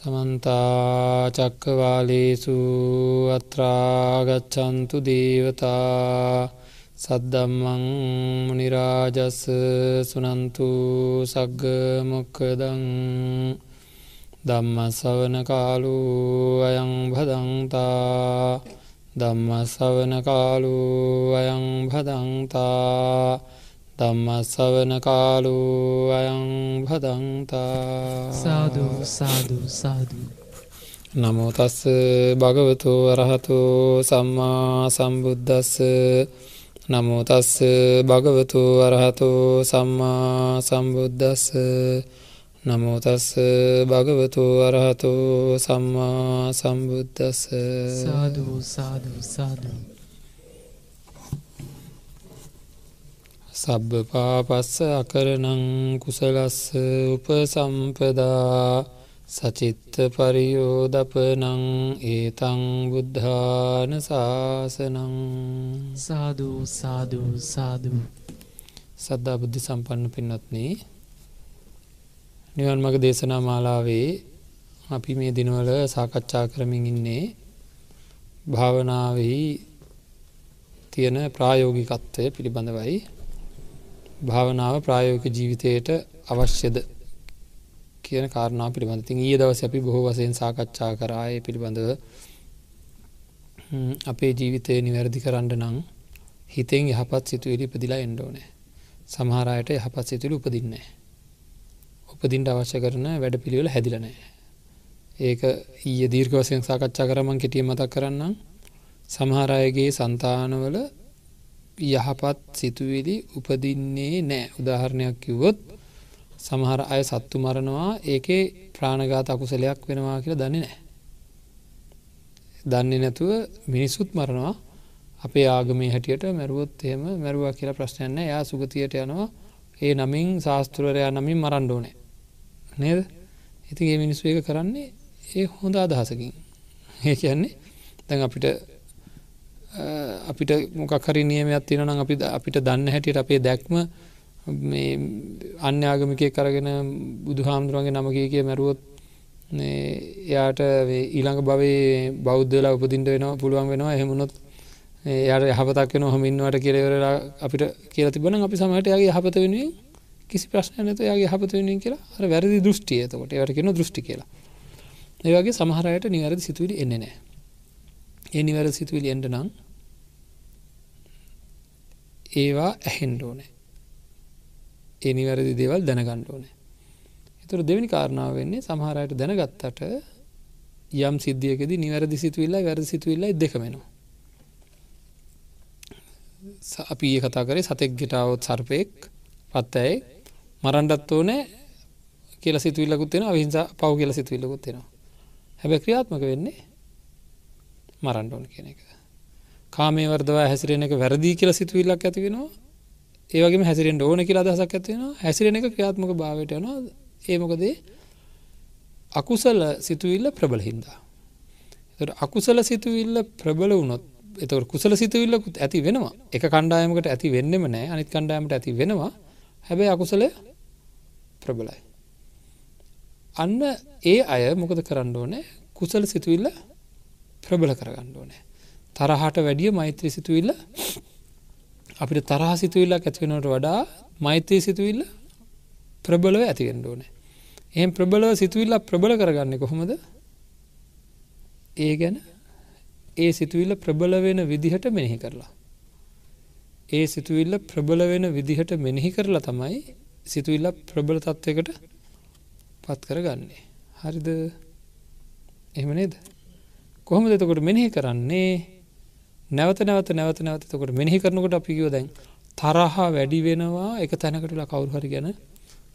සමන්තා චක්කවාලේසු අත්‍රාගච්චන්තු දේවතා සද්දම්මං මනිරාජස්ස සුනන්තු සග්ග මොක්කදං දම්ම සවන කාලු අයං භදන්තා දම්ම සවන කාලු අයං භදන්තා ධම්මස්සවන කාලු අයං භදන්තා. සාදු සාදු සාදු. නමෝතස්ස භගවතු වරහතු සම්මා සම්බුද්ධස්ස නමෝතස්ස භගවතු වරහතු සම්මා සම්බුද්ධස්ස නමෝතස්ස භගවතු වරහතු සම්මා සම්බුද්ධස්ස සාදු සාදු සාදු සබ්බ පාපස්ස අකරනං කුසලස්ස උපසම්පදා සචිත්ත පරියෝදපනං ඒතං බුද්ධාන ශාසනං සාධූ සාධූ සාධූ සද්ධා බුද්ධි සම්පන්න පින්නත්න්නේ නිවන් මග දේශනා මාලාවේ අපි මේ දිනවල සාකච්ඡා කරමින් ඉන්නේ භාවනාවෙහි තියෙන ප්‍රායෝගිකත්වය පිළිබඳවයි භාවනාව ප්‍රායෝක ජීවිතයට අවශ්‍යද කියන කාරණා පිළිබඳ තින් ඒ දවස අපි බොහෝ වසයෙන් සාකච්ඡා කරාය පිළිබඳව අපේ ජීවිතය නිවැරදි කරන්න නං හිතෙන් යහපත් සිතුවලි ඉපදිලා එන්ඩෝනෑ සමහරයට යහපත් සිතුලි උපදින්නේ උපදින්ට අවශ්‍ය කරන වැඩ පිළිවෙල හැදිලනෑ ඒක ඊය දීර්ග වසයෙන් සාකච්ඡා කරමන් කෙටිය මතක් කරන්න සමහරයගේ සන්තානවල යහපත් සිතුවිලි උපදින්නේ නෑ. උදාහරණයක් කිව්වොත් සමහර අය සත්තු මරණවා ඒකේ ප්‍රාණගාත අකුසලයක් වෙනවා කියලා දන්නේ නෑ. දන්නේ නැතුව මිනිස්සුත් මරණවා අපේ ආගමේ හැටියට මැරුවොත් එහෙම මැරුවා කියලා ප්‍රශ්නයන්න යා සුගතියට යනවා. ඒ නමින් ශාස්තෘරයා නමින් මරණ්ඩෝනෑ නේද? ඉතින් ඒ මිනිස්සු එක කරන්නේ ඒ හොඳ අදහසකින්. ඒ කියන්නේ දැන් අපිට අපිට මොකක්හරි නියමයක් තියෙන අපි අපිට දන්න හැටියට අපේ දැක්ම අන්‍යාගමිකය කරගෙන බුදු හාමුදුරුවන්ගේ නමගේ කිය මැරුවොත් එයාට ඊළඟ බවේ බෞද්ධලා උපදින්ට වෙනවා පුළුවන් වෙනවා. එහෙමුණොත් එයට යහපතක් වෙන හමින්වට කියරවරලා අපිට කියල තිබන අපි සමට යාගේ යහපත වෙනුවෙන් කිසි ප්‍රශ්න නැත යාගේ යහපත වෙනුවෙන් කියලා අර වැරදි දෘෂ්ටියතකොට යට කියෙන දෘෂ්ටි කියලා. ඒවගේ සමහරයට නිවැරදි සිතුවිලි එන්නේ නෑ ඒ නිවැර සිතුවිලි එන්ට නම් ඒවා ඇහෙන්ඩ ඕනෑ. ඒ නිවැරදි දේවල් දැනගණ්ඩ ඕනෑ. එතුර දෙවැනි කාරණාව වෙන්නේ සමහරයට දැනගත්තට යම් සිද්ධියකෙද නිවැරදි සිතුවිල්ලා වැරදි සිතුවිල්ලයි දෙකමෙනවා අපි ඒ කතා කරේ සතෙක් ගෙටාවත් සර්පයෙක් පත්තඇයි මරන්ඩත් ඕනෑ කියල සිතුවිල්ලකුත්වෙන අවිහිංසා පව් කියල සිතුවිල්ලකුත්වෙනවා හැබැ ක්‍රියාත්මක වෙන්නේ මරන්්ඩෝන් කියන එක. කාමේ වර්දවා හැසිරෙන එක වැරදි කියල සිතුවිල්ලක් ඇති වෙනවා. ඒවගේ හැසිරෙන් ඕන කියලා දහසක් ඇතිවෙනවා හැසිරෙන එක ක්‍රියාත්මක භාවයට යනවා. ඒමකදේ අකුසල සිතුවිල්ල ප්‍රබල හින්දා. අකුසල සිතුවිල්ල ප්‍රබල වුණොත් එතකට කුසල සිතුවිල්ලකුත් ඇති වෙනවා. එක කණ්ඩායමකට ඇති වෙන්නෙම නෑ. අනිත් කණ්ඩායමට ඇති වෙනවා. හැබැයි අකුසලය ප්‍රබලයි. අන්න ඒ අය මොකද කරන්න ඕනෑ? කුසල සිතුවිල්ල ප්‍රබල කරගන්න ඕනෑ. තරහට වැඩිය මෛත්‍රී සිතුවිල්ල අපිට තරහ සිතුවිල්ලක් ඇතිවෙනට වඩා මෛත්‍රී සිතුවිල්ල ප්‍රබලව ඇතිගෙන්ට ඕනෑ. එහම ප්‍රබලව සිතුවිල්ල ප්‍රබල කරගන්න කොහොමද? ඒ ගැන ඒ සිතුවිල්ල ප්‍රබල වෙන විදිහට මෙනෙහි කරලා. ඒ සිතුවිල්ල ප්‍රබල වෙන විදිහට මෙනෙහි කරලා තමයි සිතුවිල්ල ප්‍රබල තත්ත්වකට පත් කරගන්නේ. හරිද? එහෙම නේද? කොහොමද එතකොට මෙනෙහි කරන්නේ? නැවත නැවත නැවත නැවතකොට මෙහි කරනකොට අපිකිව දැන් තරහා වැඩි වෙනවා එක තැනකටලා කවුරු හරි ගැන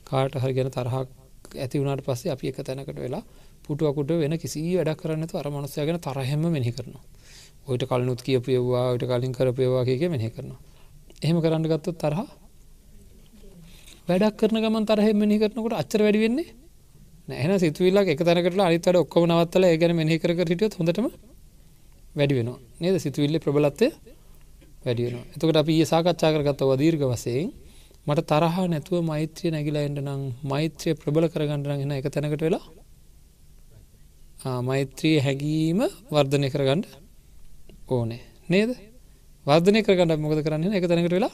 කාට හරි ගැන තරහක් ඇති වුණට පස්සේ අපි එක තැනකට වෙලා පුටුවකුට වෙන කිසි වැඩක් කරන්න අර මනසය ගැන තරහෙම මෙහි කරනවා. ඔයිට කලනුත් කියපයවා ඔයිට කලින් කරපයවා කියක මෙහි කරනවා. එහෙම කරන්න ගත්තොත් තරහ? වැඩක් කරන ගමන් තරහෙම මෙහි කරනකොට අච්චර වැඩි වෙන්නේ? නැහ සිතුවිල්ලා එක තැනකට අනිතට ඔක්කොම නවත්තල ඒ ගැන මෙහි කර හිටියොත් හොඳටම වැඩි වෙනවා. නේද? සිතුවිල්ල ප්‍රබලත්වය වැඩි වෙන එතකට අපි ඒ සාකච්ඡා කරගත්ත වදීර්ග වසයෙන් මට තරහ නැතුව මෛත්‍රය නැගිලා එන්ට නම් මෛත්‍රය ප්‍රබල කරගන්නරගෙන එක තැනකට වෙලා ආ, මෛත්‍රී හැඟීම වර්ධනය කරගන්න ඕනේ. නේද? වර්ධනය කරගන්න මොකද කරන්න? එක තැනකට වෙලා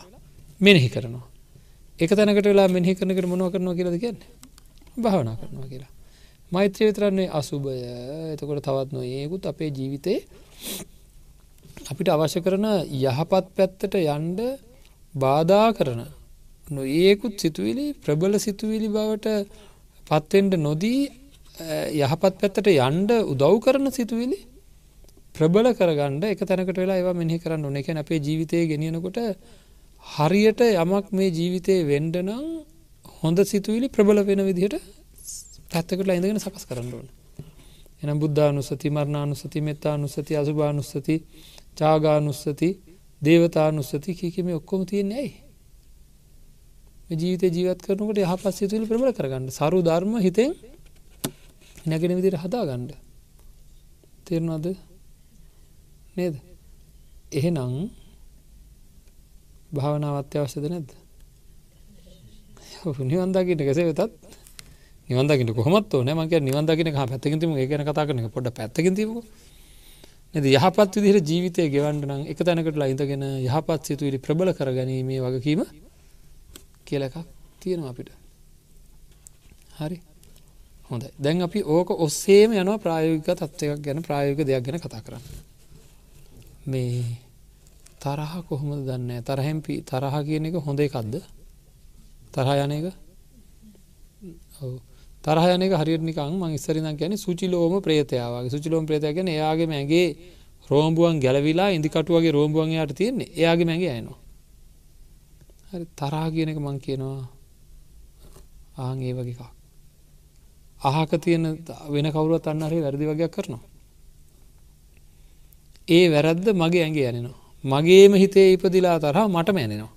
මෙනෙහි කරනවා. එක තැනකට වෙලා මෙහි කරනකට මොනව කරනවා කියලද කියන්නේ? භාවනා කරනවා කියලා. මෛත්‍රය විතරන්නේ අසුභය එතකොට තවත් නොඒකුත් අපේ ජීවිතේ අපිට අවශ්‍ය කරන යහපත් පැත්තට යන්ඩ බාධා කරන නොඒකුත් සිතුවිලි ප්‍රබල සිතුවිලි බවට පත්තෙන්ට නොදී යහපත් පැත්තට යන්ඩ උදව් කරන සිතුවිලි ප්‍රබල කරගන්න එක තැනකට වෙලා ඒවා මෙහි කරන්න ඕන. එක අපේ ජීවිතය ගෙනියනකොට හරියට යමක් මේ ජීවිතය වෙන්ඩනම් හොඳ සිතුවිලි ප්‍රබල වෙන විදිහට පැත්තකට ඉඳගෙන සකස් කරන්න ඕන. එනම් බුද්ධානුස්සති මරණානුස්සති මෙත්තානුස්සති අසුභානුස්සති චාගානුස්සති දේවතානුස්සති කිකම ඔක්කොම තියෙන්නේ ඇයි? ජීවිත ජීවත් කරනකට යහපත් සිතුවිලි ප්‍රබල කරගන්න. සරු ධර්ම හිතෙන් නැගෙන විදිර හදා ගණ්ඩ තේරනවාද නේද? එහෙනම් භාවනාව අත්‍යවශ්‍යද නැද්ද? නිවන්දාගට කෙසේ වෙතත් නිවන්දකිට කොහමත් ඕන මක නිවන්දගෙන පැත්තකිතිම ඒ ගැන කතා කරන පොඩ පැත්තකිතිම නද? යහපත් විදිර ජීවිතය ගෙවන්ට නම් එක තැනකටලා ඉඳගෙන යහපත් සිතුවිලි ප්‍රබල කරගැනීමේ වගකීම කියල එකක් තියෙනවා අපිට. හරි. හොඳ දැන් අපි ඕක ඔස්සේම යනවා ප්‍රායෝගික තත්ත්වයක් ගැන ප්‍රායෝග දෙයක් ගැන කතා කරන්න. මේ තරහ කොහොමද දන්න තරහැම්පි තරහ කියන එක හොඳ එකක්ද? තරහ යන එක? තරහයන එක හරිනිකං මං ඉස්සරින කියන සුචිලෝම ප්‍රේතයාවගේ සුචිලෝම ප්‍රේතය ගැන එයාගේ මැගේ රෝම්බුවන් ගැලවිලා ඉදිකටුවගේ රෝම්බුවන් යාට තියෙන්නේ. එයාගේ මැගේ අයනවා හරි තරා කියන එක මං කියනවා. ආං ඒ වගේ එකක්. අහක තියෙන වෙන කවුරුවත් අන්නහරි වැරදි වගේයක් කරනවා. ඒ වැරද්ද මගේ ඇගේ යනෙනවා මගේම හිතේ ඉපදිලා තරහ මටම ඇනෙනවා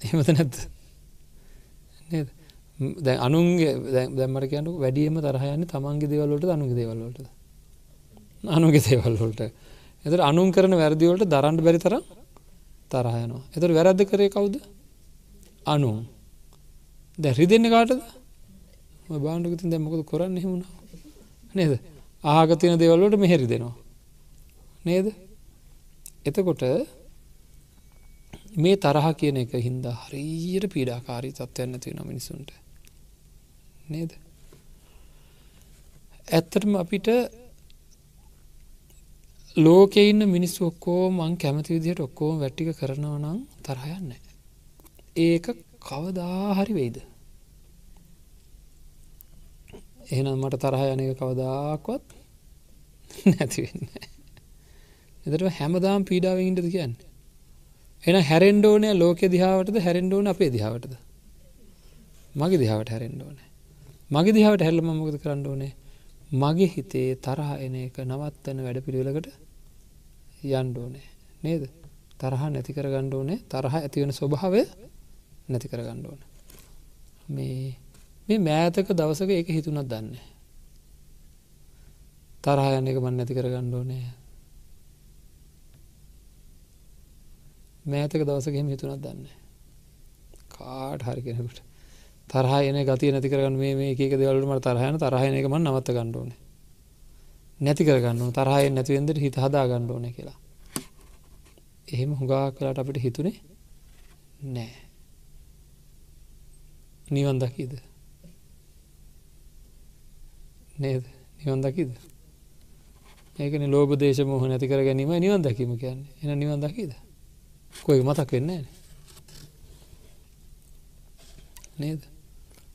එහෙමත නැත්ද නේද? දැ අනුන්ගේ දැම්මට කියනු වැඩියම තරහයන්නේ තමන්ගේ දේවල්ලට අනුගේ දේවල්ලට අනුගේ දේවල්ලට එතර අනුන් කරන වැරදිවලට දරන්ට බැරි තර තරහයනවා එතර වැරද්ද කරේ කවුද? අනුන්. දැරි දෙන්න කාටද? බාණ්ඩගතින් දැමකද කොරන්න හෙමුණ නේද? ආගතින දේවල්ලට මෙහෙරි දෙනවා නේද? එතකොට මේ තරහ කියන එක හින්දා හරීයට පීඩාකාරී තත්ත්වයන්න තියෙන මිනිසුන්ට. නේද? ඇත්තටම අපිට ලෝකෙ ඉන්න මිනිස්සු ඔක්කෝ මං කැමති විදිහට ඔක්කෝම වැට්ටික කරනවා නම් තරහයන්න ඒක කවදාහරි වෙයිද? එහෙනම් මට තරහ යන එක කවදාක්වත් නැතිවෙන්න එතට හැමදාම් පීඩාව ඉටද කියන්න එන හැරෙන්ඩෝනය ලෝක දිහාවටද හැරෙන්ඩෝන අපේ දිහාවටද? මගේ දිහාවට හැරෙන්ඩෝනෑ මගේ දිහාවට හැල්ලම මොකද කරන්න ඕනේ? මගේ හිතේ තරහ එන එක නවත්තන වැඩ පිළිවෙලකට යන්්ඩෝනෑ නේද? තරහ නැති කර ගණ්ඩෝනේ තරහ ඇතිවෙන ස්වභාවය නැති කර ගණ්ඩෝන මේ මේ මෑතක දවසක ඒක හිතුනත් දන්න. තරහ යන්න එක මන් නැති කර ගණ්ඩෝනෑ මෑතක දවසකහෙම හිතුනත් දන්න කාට හරි කෙනෙකුට. තරහයන ගති නැති කරගන්න මේ එක දෙවලට තරහයන තරහයන එක මන් නවත්ත ගණ්ඩෝන නැති කරගන්න තරහය නැතිවෙන්දට හිත හදා ගණ්ඩෝන කියලා. එහෙම හුඟා කලාට අපිට හිතුනේ නෑ නිවන් දකිද? නේද? නිවන් දකිද? ඒකන ලෝබ දේශ මොහ නැති කර ගැනීම නිවන් දකීම කියන්නේ. එන නිවන් දකිද? කොයි මතක් වෙන්න නේද?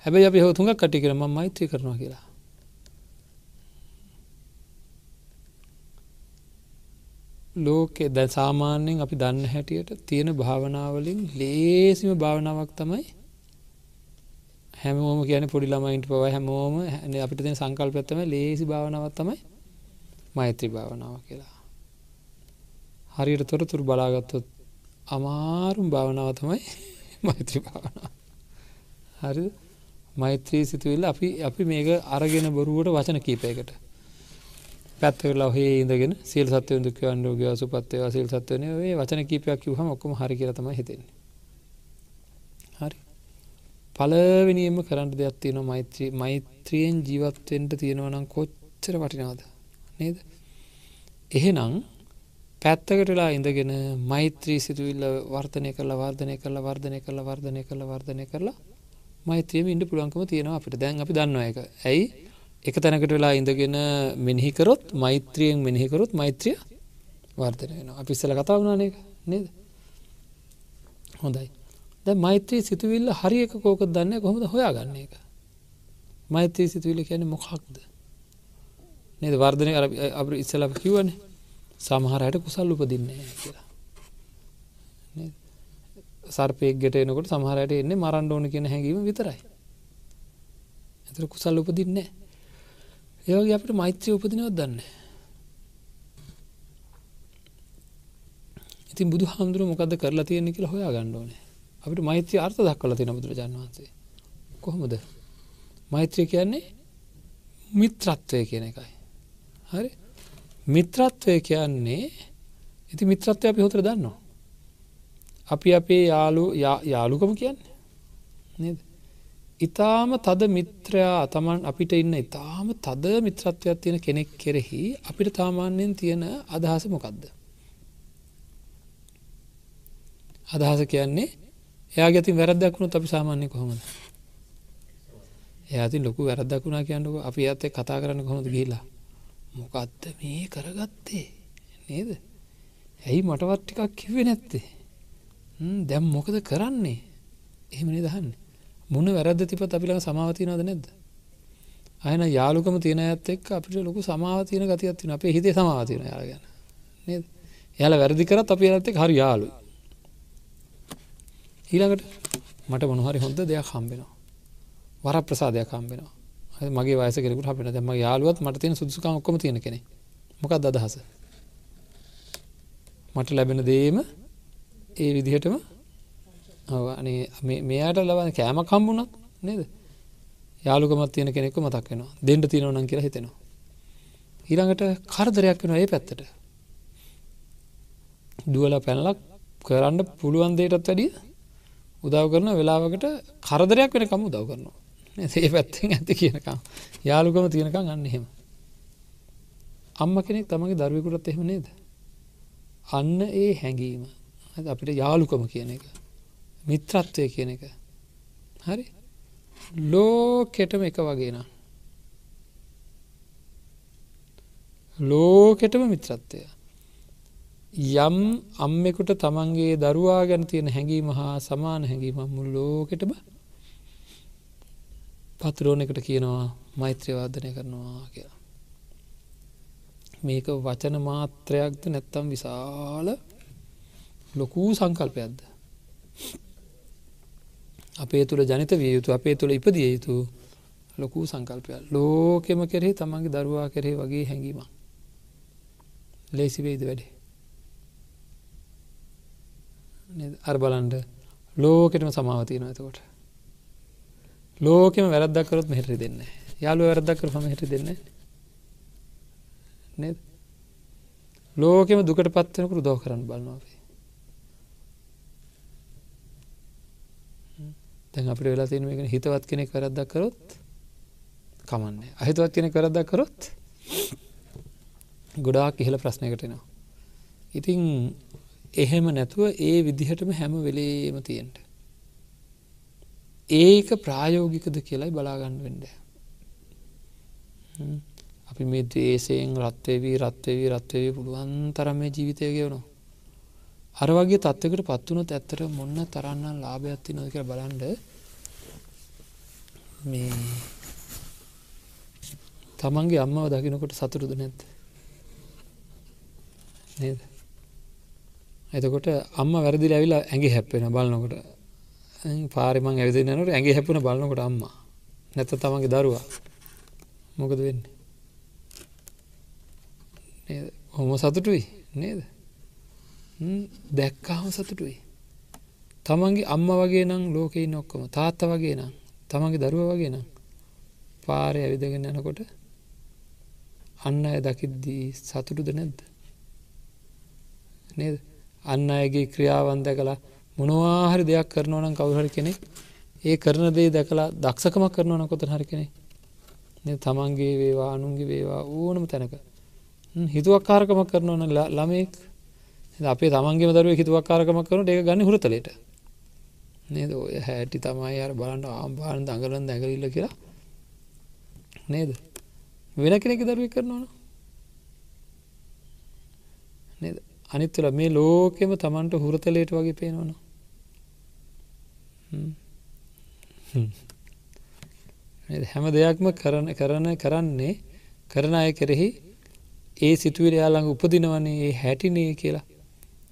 හැබැයි අපි හොතුඟක් කටි කර ම මෛත්‍රය කරනවා කියලා. ලෝකෙ දැ සාමාන්‍යයෙන් අපි දන්න හැටියට තියෙන භාවනාවලින් ලේසිම භාවනාවක් තමයි හැමෝම කියන පොඩි ළමයින්ට පව හැමෝම අපිට තින සංකල් පැත්තම ලේසි භාවනාවත් තමයි මෛත්‍රී භාවනාව කියලා. හරියට තොරතුරු බලාගත්තොත් අමාරුම් භාවනාව තමයි මෛත්‍රී භාවනාව. හරි මෛත්‍රී සිතුවිල්ල අපි අපි මේක අරගෙන බොරුවට වචන කීපයකට. පැත්තකලා හේ ඉඳගෙන සිල් සත්වය දුක අන්ඩෝග සුපත්වය සිල් සත්වයන වේ වචන කීපයක් කිවහම ඔක්කම හරි කියරතම හිතෙන්නේ. හරි. පලවෙනියම කරන්න දෙයක් තියෙන මෛත්‍රී මෛත්‍රියෙන් ජීවත්වෙන්ට තියෙනවනම් කොච් කොච්චර වටිනවාද? නේද? එහෙනම් පැත්තකටලා ඉඳගෙන මෛත්‍රී සිතුවිල්ල වර්තනය කරලා වර්ධනය කරලා වර්ධනය කරලා වර්ධනය කරලා වර්ධනය කරලා මෛත්‍රියම ඉන්ඩ පුළන්කම තියෙනවා අපිට. දැන් අපි දන්නවා එක ඇයි? එක තැනකට වෙලා ඉඳගෙන මෙනෙහිකරොත් මෛත්‍රියෙන් මෙනෙහිකරොත් මෛත්‍රිය වර්ධනය වෙන අපි ඉස්සල කතා වුණන එක නේද? හොඳයි. ද මෛත්‍රී සිතුවිල්ල හරි එක කෝක දන්න කොහොමද හොයා ගන්න එක මෛත්‍රී සිතුවිල්ල කියන මොකක්ද? නේද? වර්ධනය අප ඉස්සල කිව්වනේ සමහරයට කුසල් උපදින්නේ කියලා. සර්පයෙක් ගෙට එනකොට සමහරයට එන්නේ මරන්න ඕන කියන හැඟීම විතරයි. ඇතර කුසල් උපදින්නේ ඒවගේ අපට මෛත්‍රී උපදිනවත් දන්න ඉතින් බුදු හාමුදුරුව මොකද කරලා තියෙන කියලා හොයා ගන්න ඕනේ. අපිට මෛත්‍රී අර්ථ දක්වලා තියෙන බුදුරජාණන් වහන්සේ. කොහොමද? මෛත්‍රිය කියන්නේ මිත්‍රත්වය කියන එකයි. හරි? මිත්‍රත්වය කියන්නේ ඉති මිත්‍රත්වය අපි හොතර දන්නවා. අපි අපේ යාලු යාලුකම කියන්නේ. නේද? ඉතාම තද මිත්‍රයා තමන් අපිට ඉන්න ඉතාම තද මිත්‍රත්වයක් තියෙන කෙනෙක් කෙරෙහි අපිට තාමාන්‍යයෙන් තියෙන අදහස මොකක්ද අදහස කියන්නේ එයා ගැතින් වැරදක්ුණු අපි සාමාන්‍ය කොහොමද? එයාති ලොකු වැරදක්ුණා කියන්නක අපි ඇත්තේ කතා කරන්න කොහොඳ ගිහිලා මොකක්ද මේ කරගත්තේ? නේද? ඇයි මටවත් ටිකක් කිවේ නැත්තේ? දැම් මොකද කරන්නේ? එහෙමනි දහන්න මොන වැරද තිපත් අපිලඟ සමාවතියනවද නැද්ද? අයන යාලුකම තියෙන ඇත් එක් අපිට ලොකු සමාවතියන ගතියත්තින අපේ හිතේ සමාවතියන යාගැන නේද? යාල වැරදි කරත් අපි ඇත්තෙක් හරි යාලු ඊළඟට මට මොනහරි හොඳ දෙයක් හම්බෙනවා. වර ප්‍රසාදයක් හම්බෙනවා. මගේ වයස කෙරෙකුට අපිට දැම යාලුවත් මට තියෙන සුදුසුකම් ඔක්කොම තියෙන කෙනෙ මොකක්ද අදහස? මට ලැබෙන දේම ඒ විදිහටම අනේ මෙයාට ලබන කෑම කම්බුණත් නේද? යාලුකමත් තියෙන කෙනෙක්ක මතක් වෙනවා. දෙන්ඩ තියෙනවනන් කියලා හිතෙනවා. ඊළඟට කරදරයක් වෙන ඒ පැත්තට. දුවල පැනලක් කරන්න පුළුවන් දේටත් වැඩිය උදව් කරන වෙලාවකට කරදරයක් වෙනකම් උදව් කරනවා. ඒ පැත්තෙන් ඇති කියනකම්. යාලුකම තියෙනකම් අන්න එහෙම. අම්ම කෙනෙක් තමගේ දරුවකුටත් එහෙම නේද? අන්න ඒ හැඟීම. අපිට යාලුකම කියන එක. මිත්‍රත්වය කියන එක. හරි? ලෝකෙටම එක වගේ නම් ලෝකෙටම මිත්‍රත්වය. යම් අම්මෙකුට තමන්ගේ දරුවා ගැන තියෙන හැඟීම හා සමාන හැඟීම මුල් ලෝකෙටම පතුරෝණ එකට කියනවා මෛත්‍රයවාදනය කරනවා කියලා. මේක වචන මාත්‍රයක්ද නැත්තම් විශාල ලොකූ සංකල්පයක්ද? අපේ තුළ ජනිත විය යුතු අපේ තුළ ඉපදිය යුතු ලොකූ සංකල්පය ලෝකෙම කෙරෙහි තමන්ගේ දරුවා කෙරේ වගේ හැඟීම ලේසිවේද වැඩේ? අර බලන්ඩ ලෝකෙටම සමාවතියන ඇතකොට ලෝකෙම වැරදක්කරොත් මෙහෙරි දෙන්න යාලු වැරදක්කර හම හිට දෙන්න නද? ලෝකෙම දුකට පත්වනකුරු දෝ කරන්න බලන්නාවේ දැන් අපිට වෙලා තියෙන එක හිතවත් කෙනෙක් වැරද්දක් කරොත් කමන්නේ අහිතවත් කෙනෙක් වැරද්දක් කරොත් ගොඩාක් ඉහළ ප්‍රශ්නයකට එනවා. ඉතින් එහෙම නැතුව ඒ විදිහටම හැම වෙලේම තියෙන්ට ඒක ප්‍රායෝගිකද කියලයි බලාගන්න වෙන්ඩ අපි මේ දේශයෙන් රත්වවී රත්වවී රත්වවී පුළුවන් තරම් මේ ජීවිතය ගෙවනවා. අර වගේ තත්වකට පත්වනොත් ඇත්තර මොන්න තරන්න ලාභයක්ති නොක බලන්ඩ මේ තමන්ගේ අම්මව දකිනකොට සතුරුද නැත්ත නේද? එතකොට අම්ම වැරදි ඇවිලා ඇගේ හැප්පෙන බලනකොට. පාරිමං ඇවිදිනනට ඇගේ හැපුන බලනකොට අම්ම. නැත තමන්ගේ දරුවා. මොකද වෙන්නේ? හොම සතුටුයි නේද? දැක්කාම සතුටුයි. තමන්ගේ අම්ම වගේ නම් ලෝකෙයි නොක්කොම තාත්ත වගේ නම් තමන්ගේ දරුව වගේ නම් පාරය ඇවිදගෙන යනකොට අන්න අය දකිද්දී සතුටුද නැද්ද? නේද? අන්න අයගේ ක්‍රියාවන් දැකලා මොනවාහරි දෙයක් කරනවනම් කවුහරි කෙනෙක් ඒ කරන දේ දැකලා දක්ෂකමක් කරනවන කොත හරි කෙනෙ තමන්ගේ වේවා අනුන්ගේ වේවා ඕනම තැනක. හිතුවක් කාරකමක් කරනවන ළමෙක්. අපේ තමන්ගේ දරුව හිතුවක් කාරකමක් කරනට ඒ ගන්න හුරතලට නේද? ඔය හැටි තමයි අර බලන්ට ආම්පාන දඟලන් දැඟලිල්ල කියලා. නේද? වෙන කෙනෙක දරුව කරනවන නේද? අනිත්තුල මේ ලෝකෙම තමන්ට හුරතලේට වගේ පේනවන හැම. දෙයක්ම කරන කරන කරන්නේ කරන අය කෙරෙහි ඒ සිතුවර යාළඟ උපදිනවනේ ඒ හැටිනේ කියලා.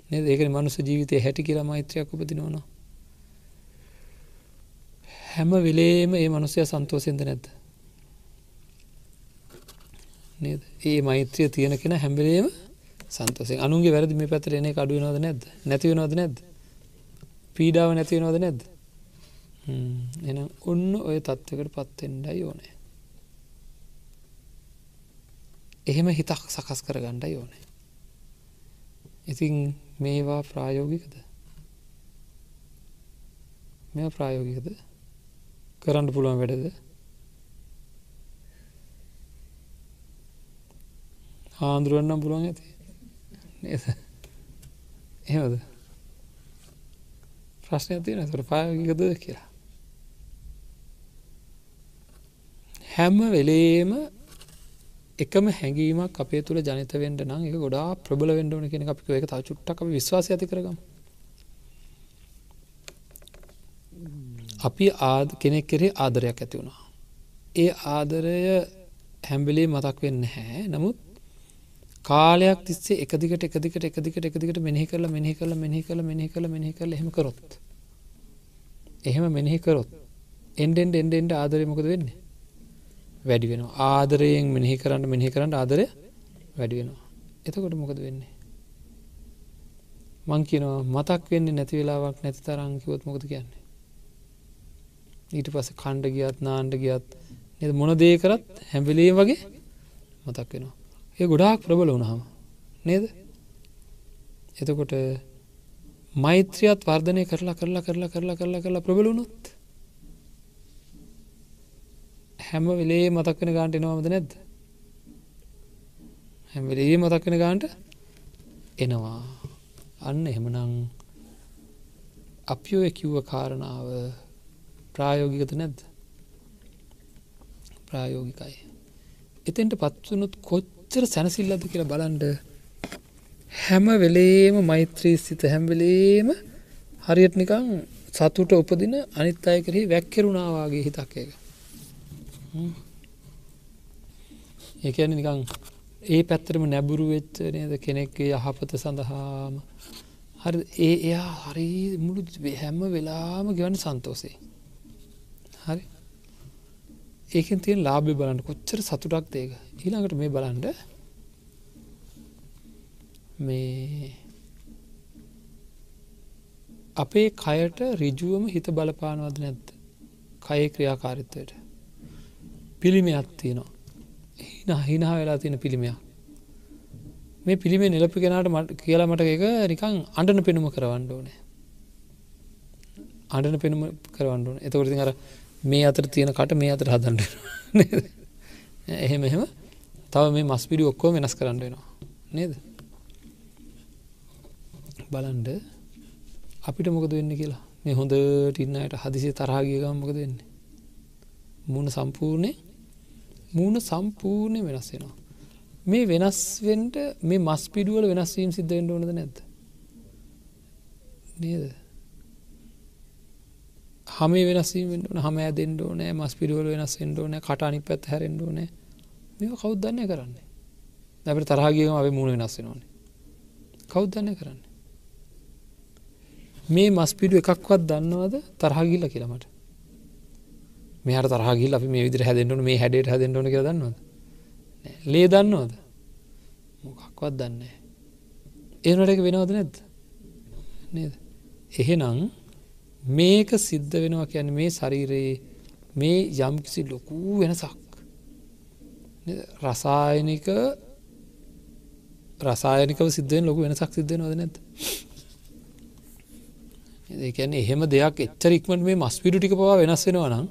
නද? ඒක මනුස ජීවිතය හැටි කියලා මෛත්‍රයක් උපදිනවනවා. හැම වෙලේම ඒ මනුසය සන්තෝසෙන්ද නැද්ද? නේද? ඒ මෛත්‍රිය තියෙන කෙන හැම්බලේම සන්තසේ අනුගේ වැරදි මේ පැතර එන අඩුවනවද නැද්ද? නැතිවෙනවද නැද්ද? පීඩාව නැතිවෙනවද නැද්ද? එන ඔන්න ඔය තත්ත්වකට පත්තෙන්ඩයි ඕනෑ. එහෙම හිතක් සකස් කර ගණ්ඩයි ඕනෑ. ඉතින් මේවා ප්‍රායෝගිකද? මෙ ප්‍රායෝගිකද? කරන්න පුළුවන් වැඩද? හාන්දුරුවන්නම් පුළුවන් ඇති. එහෙමද? ප්‍රශ්නය තියෙන තොර පායෝගිකද කියලා. හැම වෙලේම එකම හැඟීමක් අපේ තුළ ජනිත වෙන්ඩ නම් එක ගොඩා ප්‍රබල වෙන්ඩෝන කෙන අපි එක තා චුට්ටක් විශ්වාස ඇති කරගම්. අපි ආද කෙනෙක් කෙරේ ආදරයක් ඇති වුණා. ඒ ආදරය හැම්බිලේ මතක් වෙන්න හැ නමුත් කාලයක් තිස්සේ එකදිකට එකදිකට එකදිකට එකදිකට මෙහි කරලා මෙහි කළ මෙහි කළ මෙහි කළ මෙහි කළ හෙම කරොත්. එහෙම මෙනෙහි කරොත් එන්ඩෙන්ඩ එන්ඩෙන්ඩ ආදරය මොකද වෙන්නේ? වැඩි වෙන ආදරයෙන් මෙනෙහි කරන්න මෙහි කරන්න ආදරය වැඩි වෙනවා. එතකොට මොකද වෙන්නේ? මං කියනවා මතක් වෙන්න නැති වෙලාවක් නැති තරංකිවොත් මොකද කියන්නේ? ඊට පස කණ්ඩ ගියත් නාන්ඩ ගියත් එ මොන දේ කරත් හැම්වෙලේ වගේ මතක් වෙනවා. ඒ ගොඩාක් ප්‍රබල වුණහම නේද? එතකොට මෛත්‍රියත් වර්ධනය කරලා කරලා කරලා කරලා කරලා කරලා ප්‍රබලුණොත් හැම වෙලේ මතක්වෙන ගාන්ට එනවාමද නැද්ද? හැමවෙලේ මතක්වෙන ගාන්ට එනවා. අන්න එහෙමනං අපිෝ කිව්ව කාරණාව ප්‍රායෝගිකත නැද්ද? ප්‍රායෝගිකයි. එතෙන්ට පත්වනුත් කොච්චර සැනසිල්ලද කියලා බලන්ඩ හැම වෙලේම මෛත්‍රී සිත හැම්වෙලේම හරියට නිකං සතුට උපදින අනිත් අය කරෙහි වැැක්කෙරුණාවාගේ හිතක් එක ඒකන නිකං ඒ පැත්තරම නැබුරු වෙච්ච නේද කෙනෙක්ගේ යහපත සඳහාම? හරි ඒ එයා හරි මුළු හැම්ම වෙලාම ගවන්න සන්තෝසේ හරි. ඒකෙන් තියෙන් ලාබි බලන්න කොච්චර සතුටක් දේක ඊළඟට මේ බලන්ඩ මේ අපේ කයට රිජුවම හිත බලපානවද නැත්ත කයේ ක්‍රියාකාරිත්වයට. පිළිමයක් තියෙනවා. හින හිනා වෙලා තියෙන පිළිමයක්. මේ පිළිමේ නිලපි කෙනට මට කියලා මට එක නිකං අඩන පෙනුම කරවන්න ඕනේ. අඩන පෙනුම කරවන්න ඕන. එතකොරති අර මේ අතර තියෙන කට මේ අතර හදන්ට එහෙම එහෙම. තව මේ මස් පිඩි ඔක්කෝ වෙනස් කරන්න වෙනවා. නේද? බලන්ඩ අපිට මොකද වෙන්න කියලා? මේ හොඳ ටින්නයට හදිසේ තරාගියගම් මොකද වෙන්නේ? මුණ සම්පූර්ණය මූුණ සම්පූර්ණය වෙනස් වෙනවා. මේ වෙනස්වෙන්ට මේ මස් පිඩුවල වෙනස්වීම් සිද්ධෙන්ට ඕනද නැද්ද? නේද? හම වෙනස්වීමෙන්ට හම ඇදෙන්ට ඕනෑ මස් පිරුවල වෙනස් එෙන්ට ඕනෑ කටනි පැත් හැරෙන්ට ඕනෑ. මේ කෞද්දන්නය කරන්නේ? දැපට තරහගේම අපේ මුණ වෙනස් වෙනවානේ. කෞද්දන්නය කරන්න? මේ මස් පිඩු එකක්වත් දන්නවද තරහගිල්ල කියලමට මෙහට තරහගිල් අපි මේ විදිර හැදෙන්ටන මේ හැඩට හැදෙන්ටන කිය දන්නවද? ලේ දන්නවද? මොකක්වත් දන්නේ ඒනට එක වෙනවද නැද්ද? නේද? එහෙනම් මේක සිද්ධ වෙනවා කියන්න මේ ශරීරයේ මේ යම්කිසි ලොකූ වෙනසක්. රසායනික රසායනිකව සිද්ධෙන් ලොකු වෙනසක් සිද්ධ නොද? නැත ඒකැන එහෙම දෙයක් එච්චරික්මට මේ මස් පිඩු ටික පවා වෙනස් වෙනවා නම්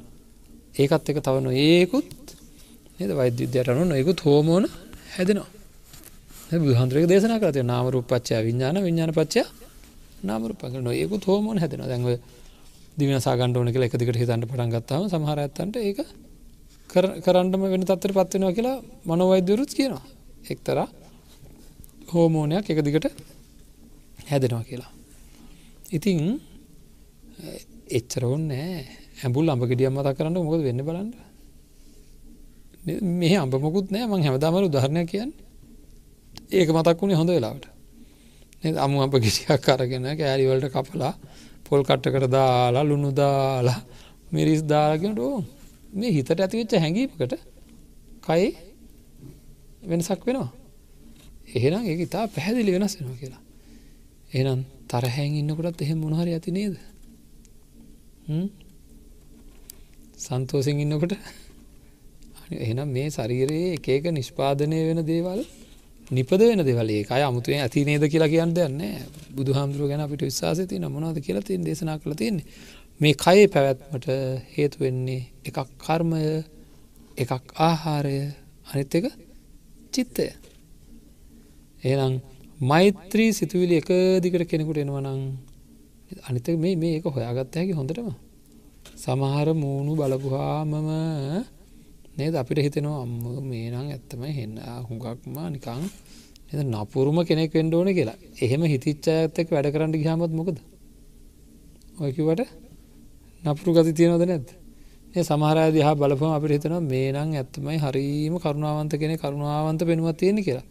ඒකත් එක තවන ඒකුත් නද? වෛද්‍ය විද්‍යට අනු නොයකුත් හෝමෝන හැදෙනවා. බුහන්ද්‍රක දේශන කරතය නාමරූපච්චා විඤ්ඥාන විඤ්ඥාන පච්චා නාමරූපක නොයකුත් හෝමෝන හැදෙන දැන්ව දිවින සාගණ්ඩ ඕන කියලා එකදිකට හිතන්ට පටන් ගත්තාම සමහර ඇත්තන්ට ඒක කරන්නම වෙන තත්තර පත්වෙනවා කියලා මනොවෛද්‍යවරුත් කියනවා. එක්තර හෝමෝනයක් එක දිගට හැදෙනවා කියලා. ඉතිං එච්චර ඔන්නෑ ඇඹුල් අඹ ගෙඩියම් මතා කරන්න මොකද වෙන්න බලන්න. මේ අඹ මොකුත් නෑ. මං හැමදාමරු ධරණය කියන්න. ඒක මතක් වුණේ හොඳ වෙලාවට. අමු අප ගෙටියක් කරගෙන කෑරිවලට කපලා පොල් කට්ටකට දාලා ලුණු දාලා මිරිස් දාලාගෙනට ඕ මේ හිතට ඇතිවෙච්ච හැඟීමකට කයි වෙනසක් වෙනවා. එහෙනම් ඒ ඉතා පැහැදිලි වෙනස් වෙනවා කියලා. එනම් තරහැන් ඉන්නකොටත් එහෙම මොනහරි ඇති නේද? සන්තෝසිෙන් ඉන්නකොට? එනම් මේ ශරීරයේ එකක නිෂ්පාදනය වෙන දේවල් නිපද වෙන දෙවලේ. අය අමුතුවෙන් ඇති නේද කියලා කියන්න දෙන්න බුදු හාමුදුරුව ගැන අපිට විශවාසති නමනවාද කියලා තින් දේශනා කළ තියන්නේ. මේ කයේ පැවැත්මට හේතු වෙන්නේ එකක් කර්මය එකක් ආහාරය අනිත් එක චිත්තය. එනම් මෛත්‍රී සිතුවිලි එක දිකට කෙනෙකුට එනවනං අනිත මේ මේ එක හොයාගත්ත හැකි හොඳටම. සමහර මූුණු බලපුහාමම නේද? අපිට හිතෙනවා අම්ම මේ නම් ඇත්තම හෙන්න හුඟක්ම නිකං එ නපුරුම කෙනෙක් වෙන්ඩ ඕන කියලා. එහෙම හිතිච්චා ඇත්තක වැඩ කරන්න ගහමත් මොකද? ඔයකිවට නපුරු ගති තියෙනවද නැත් ඒ සමහරය දිහා බලපම අපිට හිතනවා මේ නම් ඇත්තමයි හරීම කරුණාවන්ත කෙනෙ කරුණාවන්ත පෙනුවත් තියෙන කියලා.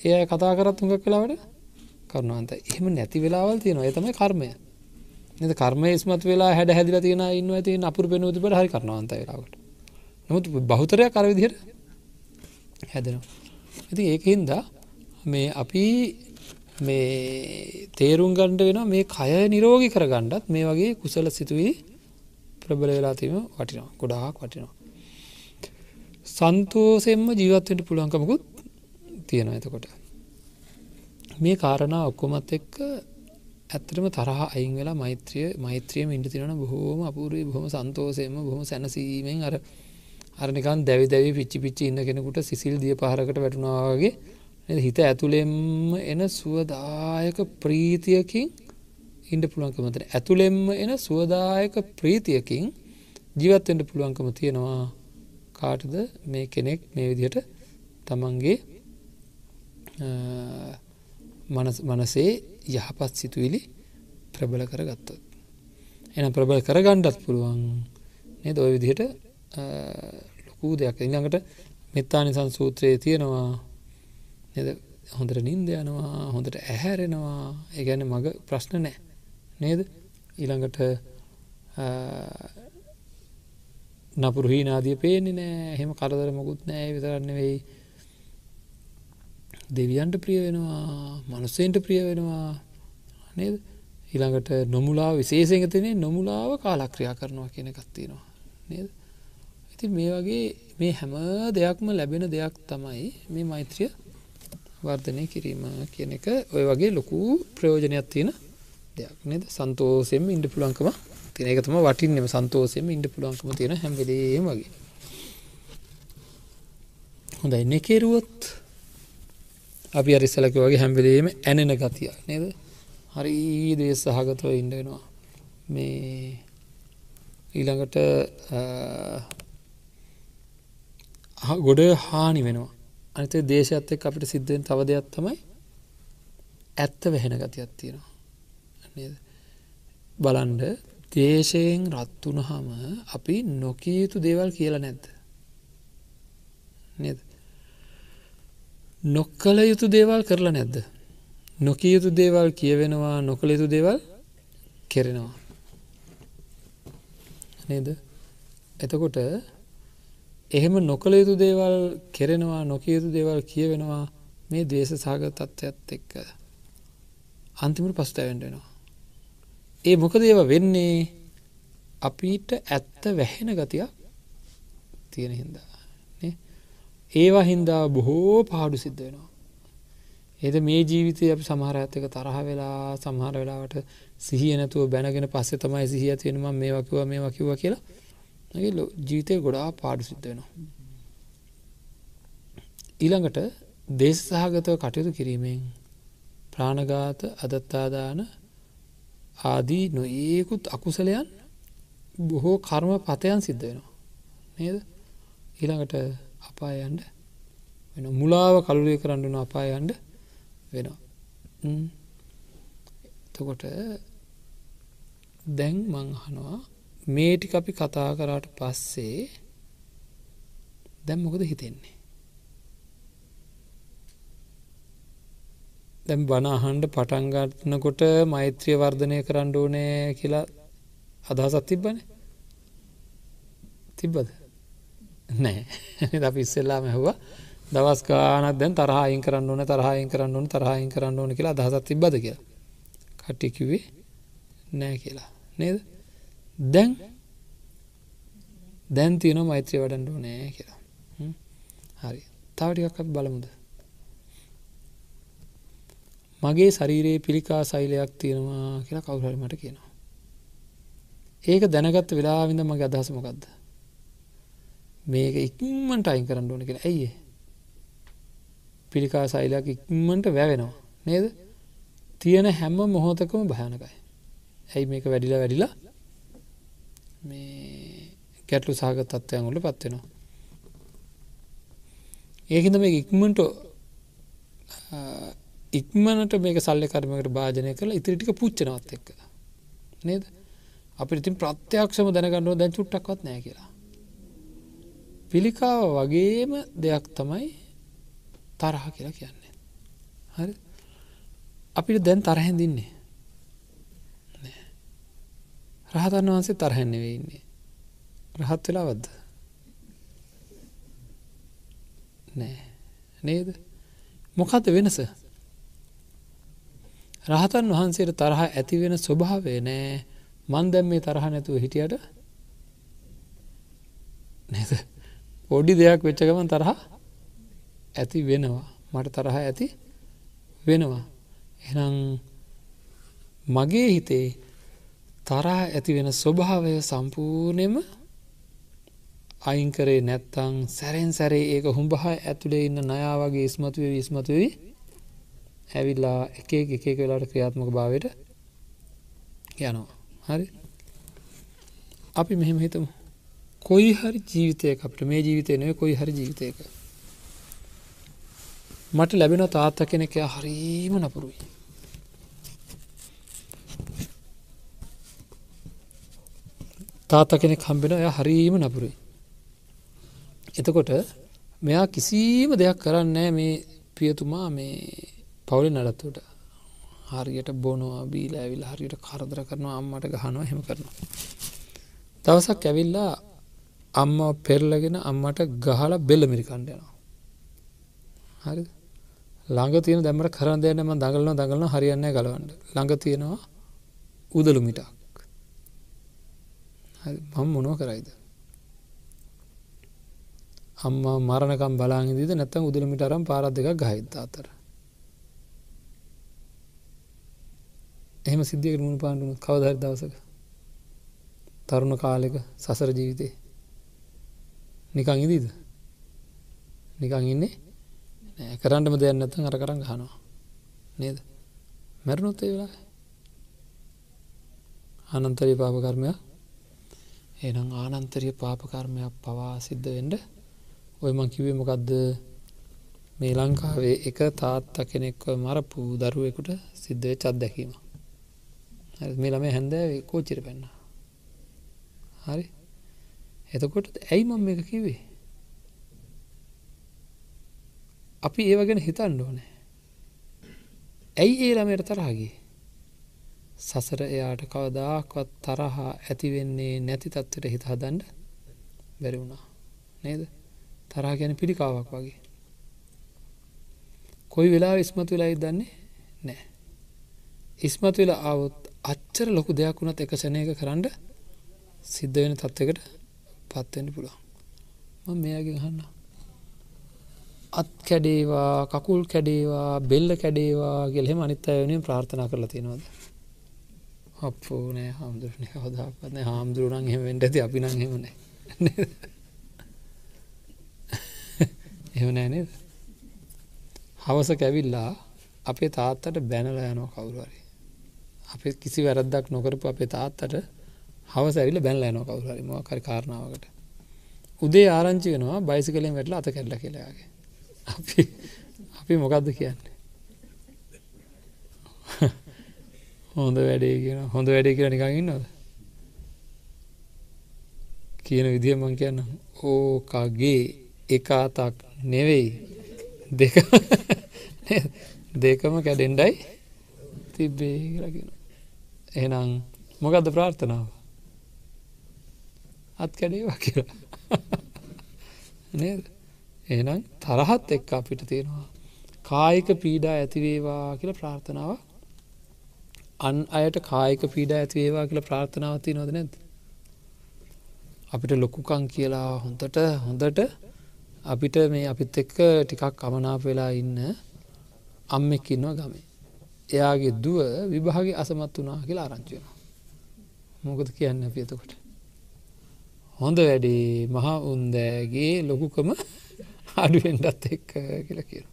ඒ කතා කරත් හුඟක් කලාවට කරුණාවන්ත එහෙම නැති වෙලාවල් තියෙනවා. ඒ තමයි කර්මය. එ කර්ම ස්මත් වෙලා හැඩ හැදිල තියෙන ඉන්න ඇති අපපුර පෙනුවතිබට හරි කරනවන්ත වෙලාවට නමුත් බහුතරයක් කර විදිහට හැදෙනවා. ඉති ඒක හින්දා මේ අපි මේ තේරුම් ගණ්ඩ වෙන මේ කය නිරෝගි කර ගණ්ඩත් මේ වගේ කුසල සිතුවී ප්‍රබල වෙලාතිීම වටිනවා ගොඩාක් වටිනවා. සන්තෝසෙන්ම ජීවත්වට පුළුවන්කමකුත් තියෙන එතකොට. මේ කාරණා ඔක්කොමත් එක්ක ඇත්තටම තරහ අයින් වෙලා මෛත්‍රිය මෛත්‍රියම ඉඩ තිරන බොහෝම අපූරී බොහොම සන්තෝසයම බොහොම සැනසීමෙන් අර අරනිකන් දැවි දැවි පිච්චි පිච්චි ඉන්න කෙනෙකුට සිසිල් දිය පහරකට වැටුණවාගේ හිත ඇතුළෙම් එන සුවදායක ප්‍රීතියකින් ඉන්ඩ පුළුවන්කමතන ඇතුළෙම්ම එන සුවදායක ප්‍රීතියකින් ජීවත්වෙන්ට පුළුවන්කම තියෙනවා. කාටද? මේ කෙනෙක් මේ විදිහට තමන්ගේ මනසේ යහපත් සිතුවිලි ප්‍රබල කර ගත්තොත් එන ප්‍රබල කර ගණ්ඩත් පුළුවන් නද? ඔය විදිහට ලොකූ දෙයක්. ඉඟඟට මෙත්තානි සංසූත්‍රයේ තියෙනවා නද? හොඳට නින්ද යනවා හොඳට ඇහැරෙනවා. ඒගැන මග ප්‍රශ්න නෑ නේද? ඊළඟට නපුරහි නාදිය පේන්නේ නෑ. හෙම කරදර මොකුත් නෑ. විතරන්න වෙයි දෙවියන්ට ප්‍රිය වෙනවා මනුස්සෙන්ට ප්‍රිය වෙනවා නේද? ඊළඟට නොමුලා විශේෂගතනේ නොමුලාව කාලක්‍රියා කරනවා කියන එකත්තිනවා නේද? ඉති මේ වගේ මේ හැම දෙයක්ම ලැබෙන දෙයක් තමයි මේ මෛත්‍රිය වර්ධනය කිරීම කියන එක. ඔය වගේ ලොකු ප්‍රයෝජනයක් තියෙන දෙයක් නද? සන්තෝසෙම ඉන්ඩ පුළන්කම තින එක තම වටින්නෙම සන්තෝසෙම ඉන්ඩ පුළන්කම තියෙන හැම්බෙලේම වගේ. හොඳ එන්න කෙරුවොත් අපි අරිස්සලක වගේ හැම්බෙලේම ඇනෙන ගතිය නේද? හරි දේ සහගතව ඉන්ඩෙනවා මේ ඊළඟට ගොඩ හානි වෙනවා. අනිත දේශයත් එක් අපිට සිද්ධෙන් තව දෙයක් තමයි ඇත්ත වැහෙන ගතියක් තියෙනවා. බලන්ඩ දේශයෙන් රත්වුණ හම අපි නොකිය යුතු දේවල් කියලා නැද්ද? නද? නොක්කල යුතු දේවල් කරලා නැද්ද? නොකිය යුතු දේවල් කියවෙනවා නොකළ යුතු දේවල් කෙරෙනවා. නේද? එතකොට එහෙම නොකළ යුතු දේවල් කෙරෙනවා නොකිය යුතු දේවල් කියවෙනවා මේ දේශ සාග තත්ත්වයක්ත් එක්ක අන්තිමට පස්තැවෙන්ටෙනවා ඒ මොක දේව වෙන්නේ? අපිට ඇත්ත වැහෙන ගතියක් තියෙන හින්දා. ඒවා හින්දා බොහෝ පාඩු සිද්ධ වෙනවා. එද මේ ජීවිතය අපි සමහර ඇත්තක තරහ වෙලා සමහර වෙලාවට සිහිය නැතුව බැනගෙන පස්සේ තමයි සිහිය තියෙනම මේ වකිව මේ වකිව කියලා. ජීවිතය ගොඩා පාඩු සිද්ධ වෙනවා. ඊළඟට දේශ සහගතව කටයුතු කිරීමෙන් ප්‍රාණගාත අදත්තාදාන ආදී නොඒකුත් අකුසලයන් බොහෝ කර්ම පතයන් සිද්ධ වෙනවා. නේද? ඊළඟට අපායන්ඩ වෙන මුලාව කළුවේ කරන්නන අපායන්ඩ වෙනවා. එතකොට දැන් මංහනවා මේටි අපි කතා කරාට පස්සේ දැම් මොකද හිතෙන්නේ? දැම් බනාහන්ඩ පටන්ගන්නකොට මෛත්‍රිය වර්ධනය කරන්න ඕනෑ කියලා අදහසත් තිබ්බන. තිබ්බද? නෑ අපි ඉස්සෙල්ලාම ඇහවා දවස් ගානක් දැන් තරහායින් කරන්න ඕන තරහායින් කරන්න ඕන තරහායින් කරන්න ඕන කියලා අදහසත් තිබ්බද කියලා. කට්ටිකිවේ නෑ කියලා. නේද? දැන් දැන් තියෙන මෛත්‍රය වඩන්ඩ නෑ කියලා. හරි. තවටිකක් අප බලමුද? මගේ ශරීරයේ පිළිකා සෛලයක් තියෙනවා කියලා කවුහරි මට කියනවා. ඒක දැනගත්ත වෙලාවිඳ මගේ අදහස මොකක්ද මේක ඉක්මන්ට අයින් කරන්න ඕන කියලා ඇයිඒ පිළිකා සෛලයක් ඉක්මන්ට වැවෙනවා. නේද? තියෙන හැම මොහොතකම භයනකයි. ඇයි මේක වැඩිලා වැඩිලා? මේ ගැටලු සහග තත්ත්වයන් වල පත්වෙනවා ඒහිද මේ ඉක්මට ඉක්මනට මේක සල්ල කරමකට භාජනය කළ ඉතිරිටික පුච්චනවත් එක්ක. නේද? අපි ඉතින් ප්‍රත්‍යක්ෂම දැනගන්නුව දැන් චුට්ටක්වත් නෑ කියලා. පිළිකාව වගේම දෙයක් තමයි තරහ කියලා කියන්නේ. හරි? අපිට දැන් තරහැඳින්නේ රහතන් වහන්සේ තරහැන්නෙවේ ඉන්නේ. රහත් වෙලාවද්ද නෑ. නේද? මොකක්ද වෙනස? රහතන් වහන්සේට තරහ ඇතිවෙන ස්වභාවය නෑ. මන් දැම් මේ තරහ නැතුව හිටියට? නැද? පොඩි දෙයක් වෙච්චගමන් තරහ ඇති වෙනවා. මට තරහ ඇති වෙනවා. එනම් මගේ හිතේ තරහ ඇති වෙන ස්වභාවය සම්පූර්ණයම අයිංකරේ නැත්තං සැරෙන් සැරේ ඒක හුඹහ ඇතුළේ ඉන්න නයා වගේ ස්මතුව විස්මතුවී ඇවිල්ලා එක එක වෙලාට ක්‍රියාත්මක භාවයට යනවා. හරි. අපි මෙහෙම හිතමු. කොයි හරි ජීවිතයක අපට මේ ජීවිතය නය කොයි හරි ජීවිතයක මට ලැබෙන තාත්ත කෙනෙක හරීම නපුරුයි තාත කෙනෙක් හම්බෙන එය හරීම නපුරුයි. එතකොට මෙයා කිසිීම දෙයක් කරන්නේ මේ පියතුමා මේ පවුලි නඩත්තුට හරියට බොනවා බීල ඇවිල් හරියට කරදර කරනවා අම්මට ගහනවා හෙම කරනවා. දවසක් ඇවිල්ලා අම්ම පෙරලගෙන අම්මට ගහල බෙල්ල මිරිකණ්ඩයනවා. හරි ළඟ තියෙන දැමට කරන් දෙයනම දඟලන දඟලන හරියන්න ගලවන්ඩ ළඟ තියෙනවා උදලු මිටක්. මම මොනෝ කරයිද? අම්ම මරණකම් බලාගදිද නැත්තම් උදලමිට අරම් පාරත් දෙක ගහිත අතර එහෙම සිද්ධියකට මුණ පාන්ඩුනු කවදහර දවසක. තරුණ කාලෙක සසර ජීවිතේ. නිකං ඉදීද නිකං ඉන්නේ? කරන්නම දෙයක් නැත්තන් අර කරන්න හනවා නේද? මැරුණොත් ඒ වෙලා අනන්තරී පාපකර්මයක් එනම් ආනන්තරිය පාපකර්මයක් පවා සිද්ධ වෙන්ඩ ඔය මං කිවේ මොකක්ද මේ ලංකාවේ එක තාත්ත කෙනෙක්ව මරපු දරුවෙකුට සිද්ධය චත් දැකීම මේ ළම හැන්දෑ කෝචිර පැන්න. හරි. එතකොට ඇයි මම මේක කිවේ අපි ඒවගෙන හිතන්න ඕනෑ. ඇයි ඒ ළමයට තරහගේ සසර එයාට කවදාක්වත් තරහා ඇතිවෙන්නේ නැති තත්වට හිත හදන්ඩ බැරි වුණා. නේද? තරහ ගැන පිළිකාවක් වගේ. කොයි වෙලා ඉස්මතු වෙලා ඉදන්නේ නෑ ඉස්මතු වෙලා අවුත් අච්චර ලොකු දෙයක් වුණත් එක සැනයක කරන්න සිද්ධ වෙන තත්වකට පත්වෙන්න පුළුවන්. ම මෙයාගෙන් හන්න අත් කැඩේවා කකුල් කැඩේවා බෙල්ල කැඩේවා ගෙල්හෙම අනිත් අයවනින් ප්‍රාර්ථනා කරලා තියෙනවද? අපෝ නෑ හාමුදුරන කවදාපත්න හාමුදුරුවනන් හෙම වෙන්ට ඇති අපි නං. හෙමන එම නෑ නේද? හවස කැවිල්ලා අපේ තාත්තට බැනල යනෝ කවුරුවරි අප කිසි වැරද්දක් නොකරපු අපේ තාත්තට හවස ඇවිල බැනල යනෝ කවුරහරි මොකරි කාරණාවකට. උදේ ආරංචි වෙනවා බයිසි කලින් වැටල අත කැල්ල කියලාගේ අපි අපි මොකක්ද කියන්නේ? හොඳ වැඩේ කියන හොඳ වැඩේ කියලා නිකං ඉන්නවද? කියන විදිහ මං කියන්න ඕකගේ එක අතක් නෙවෙයි. දෙක දෙකම කැඩෙන්ඩයි තිබ්බේ කියලගෙන එහෙනම් මොකක්ද ප්‍රාර්ථනාව? අත් කැඩේවා කියලා නේද? එහෙනම් තරහත් එක්ක අපිට තියෙනවා. කායික පීඩා ඇතිවේවා කියල ප්‍රාර්ථනාව අන් අයට කායික පීඩා ඇතිවේවා කියල ප්‍රාර්ථනාවති නොද නැද අපිට ලොකුකං කියලා හොඳට හොඳට අපිට මේ අපිත් එක්ක ටිකක් කමනාප වෙලා ඉන්න අම්මෙක් ඉන්නවා ගමේ. එයාගේ දුව විභාග අසමත් වනා කියලා ආරංචියන මොකද කියන්න අපි එතකොට? හොඳ වැඩේ මහා උන්දෑගේ ලොකුකම අඩුවෙන්ඩත් එක්ක කියල කියල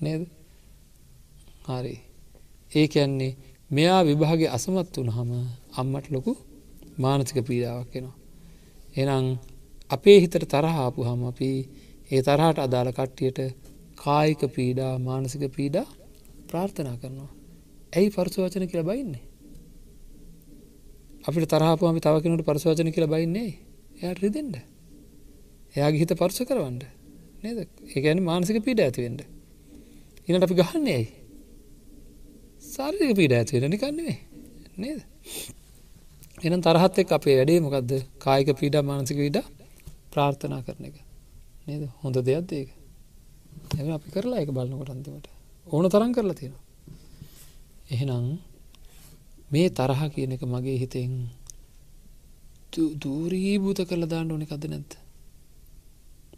නේද? හරි. ඒ කියන්නේ මෙයා විභාගේ අසමත් වනහම අම්මට ලොකු මානසික පීඩාවක් වෙනවා එනම් අපේ හිතට තරහාපු හම අපි ඒ තරහට අදාළ කට්ටියට කායික පීඩා මානසික පීඩා ප්‍රාර්ථනා කරනවා. ඇයි පරසවචන කියලා බයින්නේ? අපිට තරහපුම තව කෙනට පරසවචන කියලා බයින්නේ? එයට රිදෙන්ට එයාගේ හිත පර්ස කරවන්න. නේද? ඒගැන මානසික පීඩ ඇතිවෙන්ට ඉනට අපි ගහන්නේ ඇයි? සාරික පීඩ ඇතිවෙන නිකන්නෙේ නේද? එනම් තරහත් එක් අපේ වැඩේ මොකක්ද කායික පීඩා මානසික විඩ ප්‍රාර්ථනා කරන එක. නේද? හොඳ දෙයක් ඒක? එ අපි කරලා එක බලන්නකොට අන්තිමට. ඕන තරන් කරලා තියෙනවා. එහෙනම් මේ තරහ කියන එක මගේ හිතෙන් දූරීභූත කරල දාන්න ඕනෙ කද නැත්ත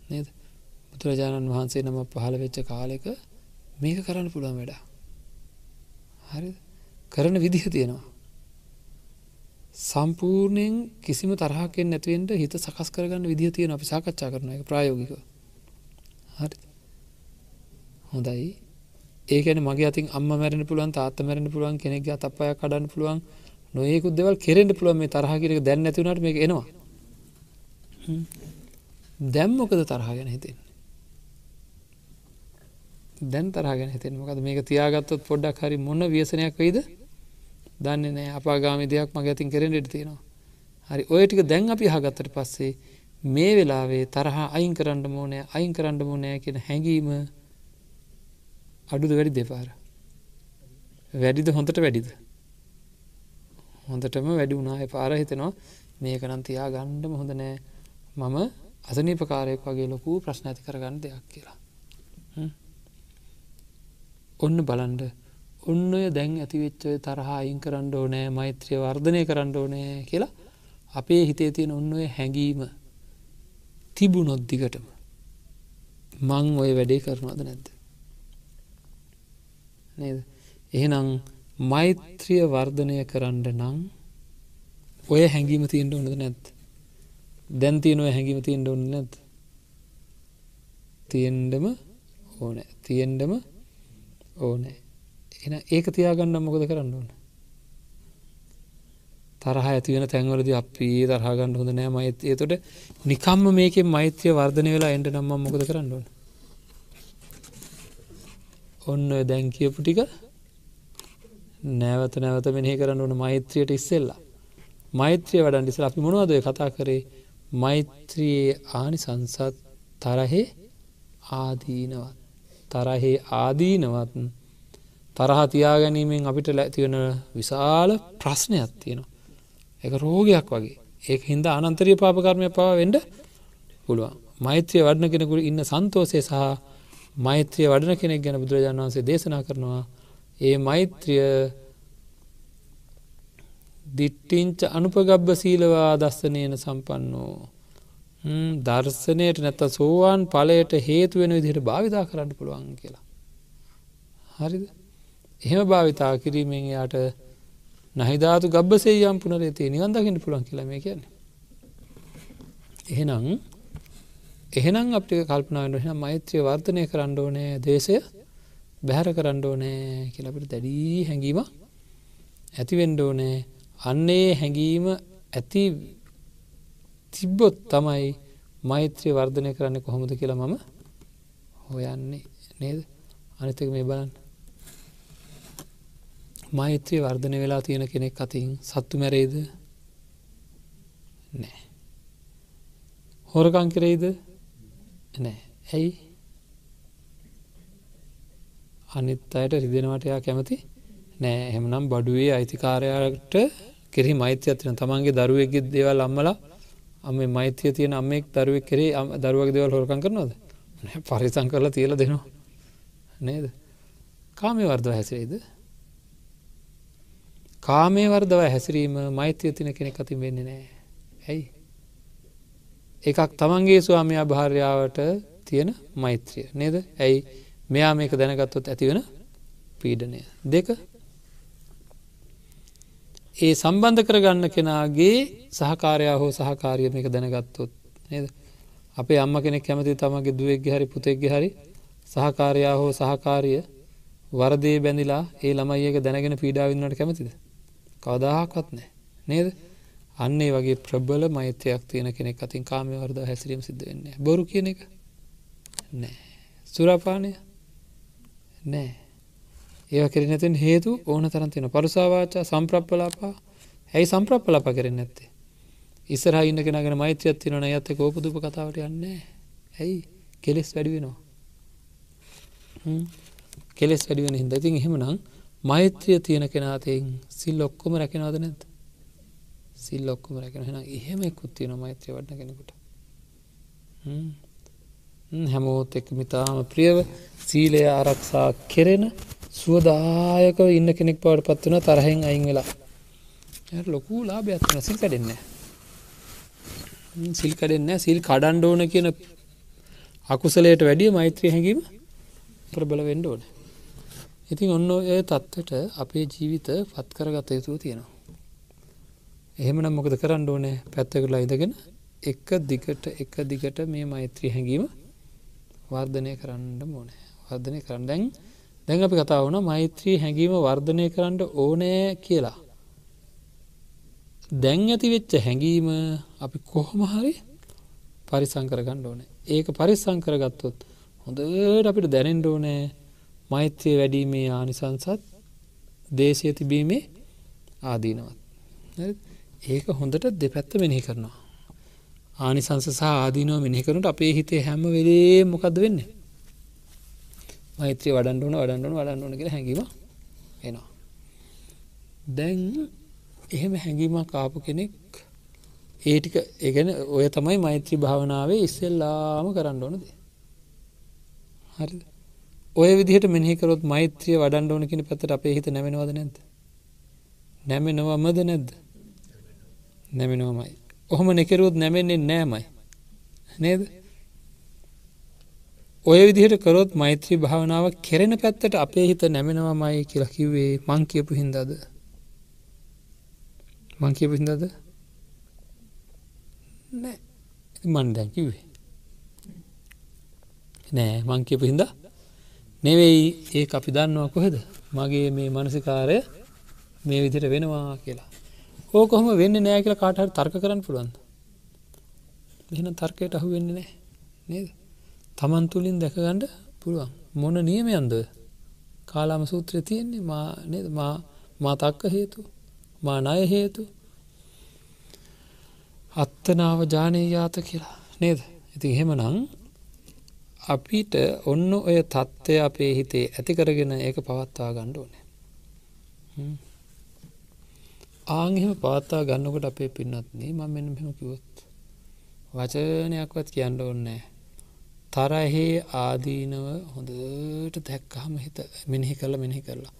නේද? බුදුරජාණන් වහන්සේ නම පහළ වෙච්ච කාලෙක මේක කරන්න පුළුවන් වැඩා හරි කරන විදිහ තියෙනවා. සම්පූර්ණයෙන් කිසිම තරහකෙන් නැතිවෙන්ට හිත සකස් කරගන්න විදිහ තියෙන අපි සාකච්ඡා කරන එක ප්‍රායෝගික හරි හොඳයි. ඒකන මගේ අතින් අම්ම මැරෙන පුළුවන් තාත්ත මැරෙන පුළුවන් කෙනෙක් අතපය කඩන්න පුළුවන් නොයෙකුත් දෙවල් කෙරෙන්ට පුළුවන් මේ තරහකිරක දැන් නැතිවනට මේ එනවා. දැම්මොකද තරහ ගැන හිතෙන් දැන් තරහගෙන හිතෙන් මොකද මේක තියාගත්තොත් පොඩ්ඩක් හරි මොන්න වියසනයක් වෙයිද? දන්නේ නෑ අපාගාමි දෙයක් මග ඇතින් කෙරෙන්ට තියෙනවා. හරි ඔය ටික දැන් අපි හගත්තට පස්සේ මේ වෙලාවේ තරහ අයින් කරන්න මෝනෑ අයින් කරන්න මෝනෑ කියෙන හැඟීම අඩුද වැඩි දෙපාර වැඩිද හොඳට වැඩිද? හොඳටම වැඩි වුණා. පාර හිතනවා මේකනම් තියා ගණ්ඩම හොඳ නෑ. මම අසනීපකාරයෙක් වගේ ලොකු ප්‍රශ්න ඇති කරගන්න දෙයක් කියලා. ඔන්න බලන්ඩ ඔන්න ඔය දැන් ඇතිවෙච්චය තරහා අයින් කරන්න ඕනෑ මෛත්‍රිය වර්ධනය කරන්න ඕනෑ කියලා අපේ හිතේ තියෙන ඔන්න ඔය හැඟීම තිබුණොද්දිගටම මං ඔය වැඩේ කරනවද නැද්ද? නේද? එහෙනම් මෛත්‍රිය වර්ධනය කරන්න නං ඔය හැඟීම තියෙන්ට ඕනද නැත් දැන් තියෙන ඔය හැඟීම තියෙන්ට ඕන්න නැත් තියෙන්ඩම ඕන. තියෙන්ඩම ඕනෑ. එන ඒක තියාගන්න මොකද කරන්න ඕන? තරහ ඇතිවෙන තැන්වලද අපි තරහගන්න හොඳ නෑ මෛත්‍යය තොට නිකම්ම මේක මෛත්‍රය වර්ධනය වෙලා එන්ට නම්ම මොකද කරන්න ඕන? ඔන්න දැන් කියපු ටික නැවත නැවත මෙනෙහි කරන්න ඕන මෛත්‍රියට ඉස්සෙල්ලා. මෛත්‍රිය වඩන් ඉස්සල අපි මොනවදය කතා කරේ? මෛත්‍රයේ ආනි සංසත් තරහේ ආදීනවත්. තරහේ ආදීනවත් තරහ තියාගැනීමෙන් අපිට ඇතිවන විශාල ප්‍රශ්නයක් තියෙනවා. එක රෝගයක් වගේ. ඒ හින්ද අනන්තරිය පාපකර්මය පවා වෙන්ඩ පුළුවන්. මෛත්‍රය වඩන කෙනෙකුට ඉන්න සන්තෝසය සහ මෛත්‍රිය වඩන කෙනෙක් ගැන බුදුරජාණන් වන්සේ දේශනා කරනවා. ඒ මෛත්‍රිය දිට්ටිංච අනුපගබ්බ සීලවා දස්සනයන සම්පන්නෝ දර්ශනයට නැත්ත සෝවාන් පලයට හේතුවෙන විදිහට භාවිතා කරන්න පුළුවන් කියලා. හරිද එහෙම භාවිතා කිරීමෙන් යාට නහිධාතු ගබ්බසේ යම් පුනරේතේ නිගන්දකිට පුළන් කියලම කියන්නේ. එහෙනම් එහෙනම් අපික කල්පනාවට එහෙන මෛත්‍රය වර්ධනය කරන්න ඕනෑ දේශය බැහැර කරන්න ඕනෑ කියලපට දැඩී හැඟීම ඇතිවෙන්ඩ ඕනෑ අන්නේ හැඟීම ඇති තිබ්බොත් තමයි මෛත්‍රය වර්ධනය කරන්න කොහොමද කියලා මම හොයන්නේ නේද? අනිතක මේ බලන්න. මෛත්‍රය වර්ධනය වෙලා තියෙන කෙනෙක් අතින් සත්තු මැරේද නෑ. හොරකං කරෙයිද? නෑ. ඇයි? අනිත් අයට රිදෙනවට එයා කැමති නෑ එහෙමනම් බඩුවේ අයිතිකාරයාට කෙරෙහි මෛත්‍ය ඇතින තමන්ගේ දරුවෙක්ගෙ දේවල් අම්මලා අම මෛත්‍යය තියෙන අම්මෙක් දරුවෙක් කරේ දරුවක් දෙවල් හොරකන් කරනවද? පරිසං කරලා තියල දෙනවා. නේද? කාමය වර්දව හැසිරේද කාමය වර්දව හැසිරීම මෛත්‍යය තින කෙනෙක් අතින් වෙන්නේ නෑ. ඇයි? එකක් තමන්ගේ ස්වාමයා භාර්යාවට තියෙන මෛත්‍රිය. නේද? ඇයි? මෙයා මේක දැනගත්තොත් ඇතිවෙන පීඩනය. දෙක ඒ සම්බන්ධ කරගන්න කෙනාගේ සහකාරයා හෝ සහකාරිය මේක දැනගත්තොත් නේද? අපේ අම්ම කෙනෙක් කැමති තමගේ දුවෙක්ගෙ හරි පුතෙක්ගෙ හරි සහකාරයා හෝ සහකාරිය වරදේ බැඳිලා ඒ ළමයික දැනගෙන පීඩාවින්නට කැමතිද? කවදාහක්වත් නෑ නේද? අන්නේ වගේ ප්‍රබල මෛත්‍යයක් තියෙන කෙනෙක් අතින් කාමය වර්ද හැසිරීම සිද්ධ වෙන්නේ බොරු කියන එක? නෑ සුරපානය? නෑ ඒ කරන ඇතින් හේතු ඕන තරන් තියෙන පරුසාවාචා සම්ප්‍රප්පලාපා. ඇයි සම්ප්‍රප්පලප කරන්න ඇත්තේ ඉස්සර ඉන්න කෙනගෙන මෛත්‍රයත් තිනන ඇත්ත කෝපදුප කතාවට යන්න ඇයි? කෙලෙස් වැඩි වෙනවා. කෙලෙස් වැඩිවෙන හිද ඉතින් එහෙමනම් මෛත්‍රිය තියෙන කෙනාතයෙන් සිල් ඔක්කොම රැකෙනවාද නැද සිල් ඔක්කොම රැකෙන හෙන එහෙම එකුත් තියෙන මෛත්‍රය වඩන කෙනෙකුට. හැමෝත් එක් මිතාම ප්‍රියව සීලය ආරක්ෂා කෙරෙන සුවදායක ඉන්න කෙනෙක් පවට පත් වන තරහෙන් අයින් වෙලා. ලොකු ලාභයක්ත්වන සිල් කඩෙන්න සිල් කඩෙන්න සිල් කඩන්ඩ ඕන කියන අකුසලයට වැඩිය මෛත්‍රය හැඟීම ප්‍රබල වෙන්ඩ ඕන. ඉතින් ඔන්න ඔය තත්වට අපේ ජීවිත පත් කරගත යුතුව තියෙනවා. එහෙමනම් මොකද කරන්න ඕනෑ? පැත්තකරලා ඉදගෙන එක දිගට එක දිගට මේ මෛත්‍රී හැඟීම වර්ධනය කරන්න ඕනෑ. වර්ධනය කරන්න දැන් දැන් අපි කතා වුණ මෛත්‍රී හැඟීම වර්ධනය කරන්න ඕනෑ කියලා. දැන් ඇති වෙච්ච හැඟීම අපි කොහොමහරි පරිසංකර ගණ්ඩ ඕන. ඒක පරිස්සංකර ගත්තොත් හොඳට අපිට දැනෙන්ඩ ඕනෑ මෛත්‍රය වැඩීමේ ආනිසංසත් දේශය තිබීමේ ආදීනවත්. ඒක හොඳට දෙපැත්ත මෙනෙහි කරනවා. ආනිසංස සහ ආදීනව මෙනෙහි කරනට අපේ හිතේ හැම වෙලේ මොකක්ද වෙන්නේ? මෛත්‍රය වඩන්ඩුන වඩන්ඩුන වඩන්න ඕන කියල හැඟීම එනවා. දැන් එහෙම හැඟීමක් කාපු කෙනෙක් ඒටික ඒගැන ඔය තමයි මෛත්‍රී භාවනාවේ ඉස්සෙල්ලාම කරන්න ඕනද. හරි ඔය විදිහට මෙහිකරොත් මෛත්‍රිය වඩන්ඩ ඕන කියෙන පැතට අපේ හිත නැමෙනවද නැද. නැමෙනවමද නැද්ද. නැමෙනවමයි. ඔහොම නෙකරුවත් නැමෙන්නේ නෑමයි. නේද ඔය විදිහට කරොත් මෛත්‍රී භාවනාව කෙරෙන පැත්තට අපේ හිත නැමෙනවා මයි කියලා කිව්වේ මං කියපු හින්දද? මං කියපු හින්දද? නෑ. මන් දැන් කිව්වේ. නෑ මං කියපු හින්ද? නෙවෙයි ඒ අපි දන්නවා කොහෙද? මගේ මේ මනසිකාරය මේ විදිට වෙනවා කියලා. ඕ කොහොම වෙන්න නෑ කියලා කාටහට තර්ක කරන්න පුළුවන්ද? එහෙන තර්කයට අහු වෙන්න නෑ. නේද? තමන් තුළින් දැකගණ්ඩ පුළුවන්. මොන නියමයන්ද? කාලාම සූත්‍රය තියෙන්නේ මා නද? මා තක්ක හේතු මා නය හේතු. අත්තනාව ජානීයාත කියලා නේද? ඉති එහෙම නං අපිට ඔන්න ඔය තත්ත්වය අපේ හිතේ ඇති කරගෙන ඒක පවත්වා ගණ්ඩ ඕනේ. ආංහෙම පවත්තා ගන්නකොට අපේ පින්නත්න්නේ මම මෙන්න මෙම කිවොත් වචනයක්වත් කියන්න ඕන්නෑ තරහේ ආදීනව හොඳට දැක්කහම හිත මෙනෙහි කරලා මෙනෙහි කරලා.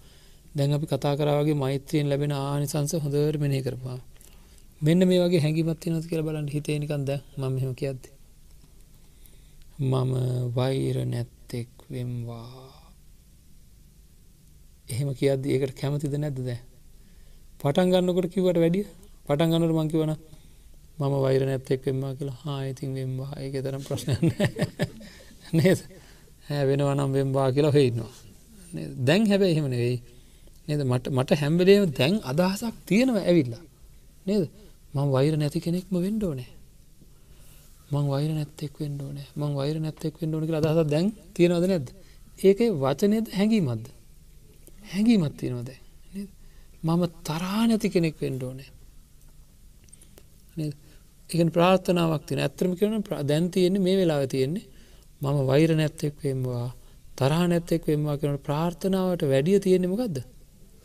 දැන් අපි කතා කරාවගේ මෛත්‍රයෙන් ලැබෙන ආනිසංස හොඳට මෙනෙහි කරපා මෙන්න මේ වගේ හැඟිමත් නොති කියල බලන්න හිතේනිකන්ද මම හෙම කියද්ද. මම වෛර නැත්තෙක් වෙම්වා. එහෙම කියද්ද ඒකට කැමතිද නැද්ද දැ පටන් ගන්නකොට කිවට වැඩිය? පටන් ගන්නට මංකිවන මම වෛර නැත්තෙක් වෙම්මා කියලා. හා ඉතින් වෙම්වා ඒක තරම් ප්‍රශ්නයන්න නේද? හැ වෙනවනම් වෙම්බා කියලා හොඉන්නවා නේද? දැන් හැබැයි එහෙම නෙවෙයි. නේද? මට මට හැම්බලේම දැන් අදහසක් තියෙනව ඇවිල්ලා. නේද? මං වෛර නැති කෙනෙක්ම වෙන්න ඕනේ. මං වෛර නැත්තෙක් වෙන්න ඕනේ. මං වෛර නැත්තෙක් වෙන්න ඕන කියලා අදහසක් දැන් තියෙනවද නැද්ද? ඒකේ වචනේද හැඟීමක්ද? හැඟීමක් තියෙනවද? නේද? මම තරහා නැති කෙනෙක් වෙන්න ඕනේ නේද ඒකන ප්‍රාර්ථනාවක් තියෙන ඇත්තම කරන දැන් තියෙන්නේ මේ වෙලාව තියෙන්නේ මම වෛර නැත්තෙක් වෙම්වා තරහ නැත්තෙක් වෙම්වා කරන ප්‍රාර්ථනාවට වැඩිය තියෙන්නේ මොකක්ද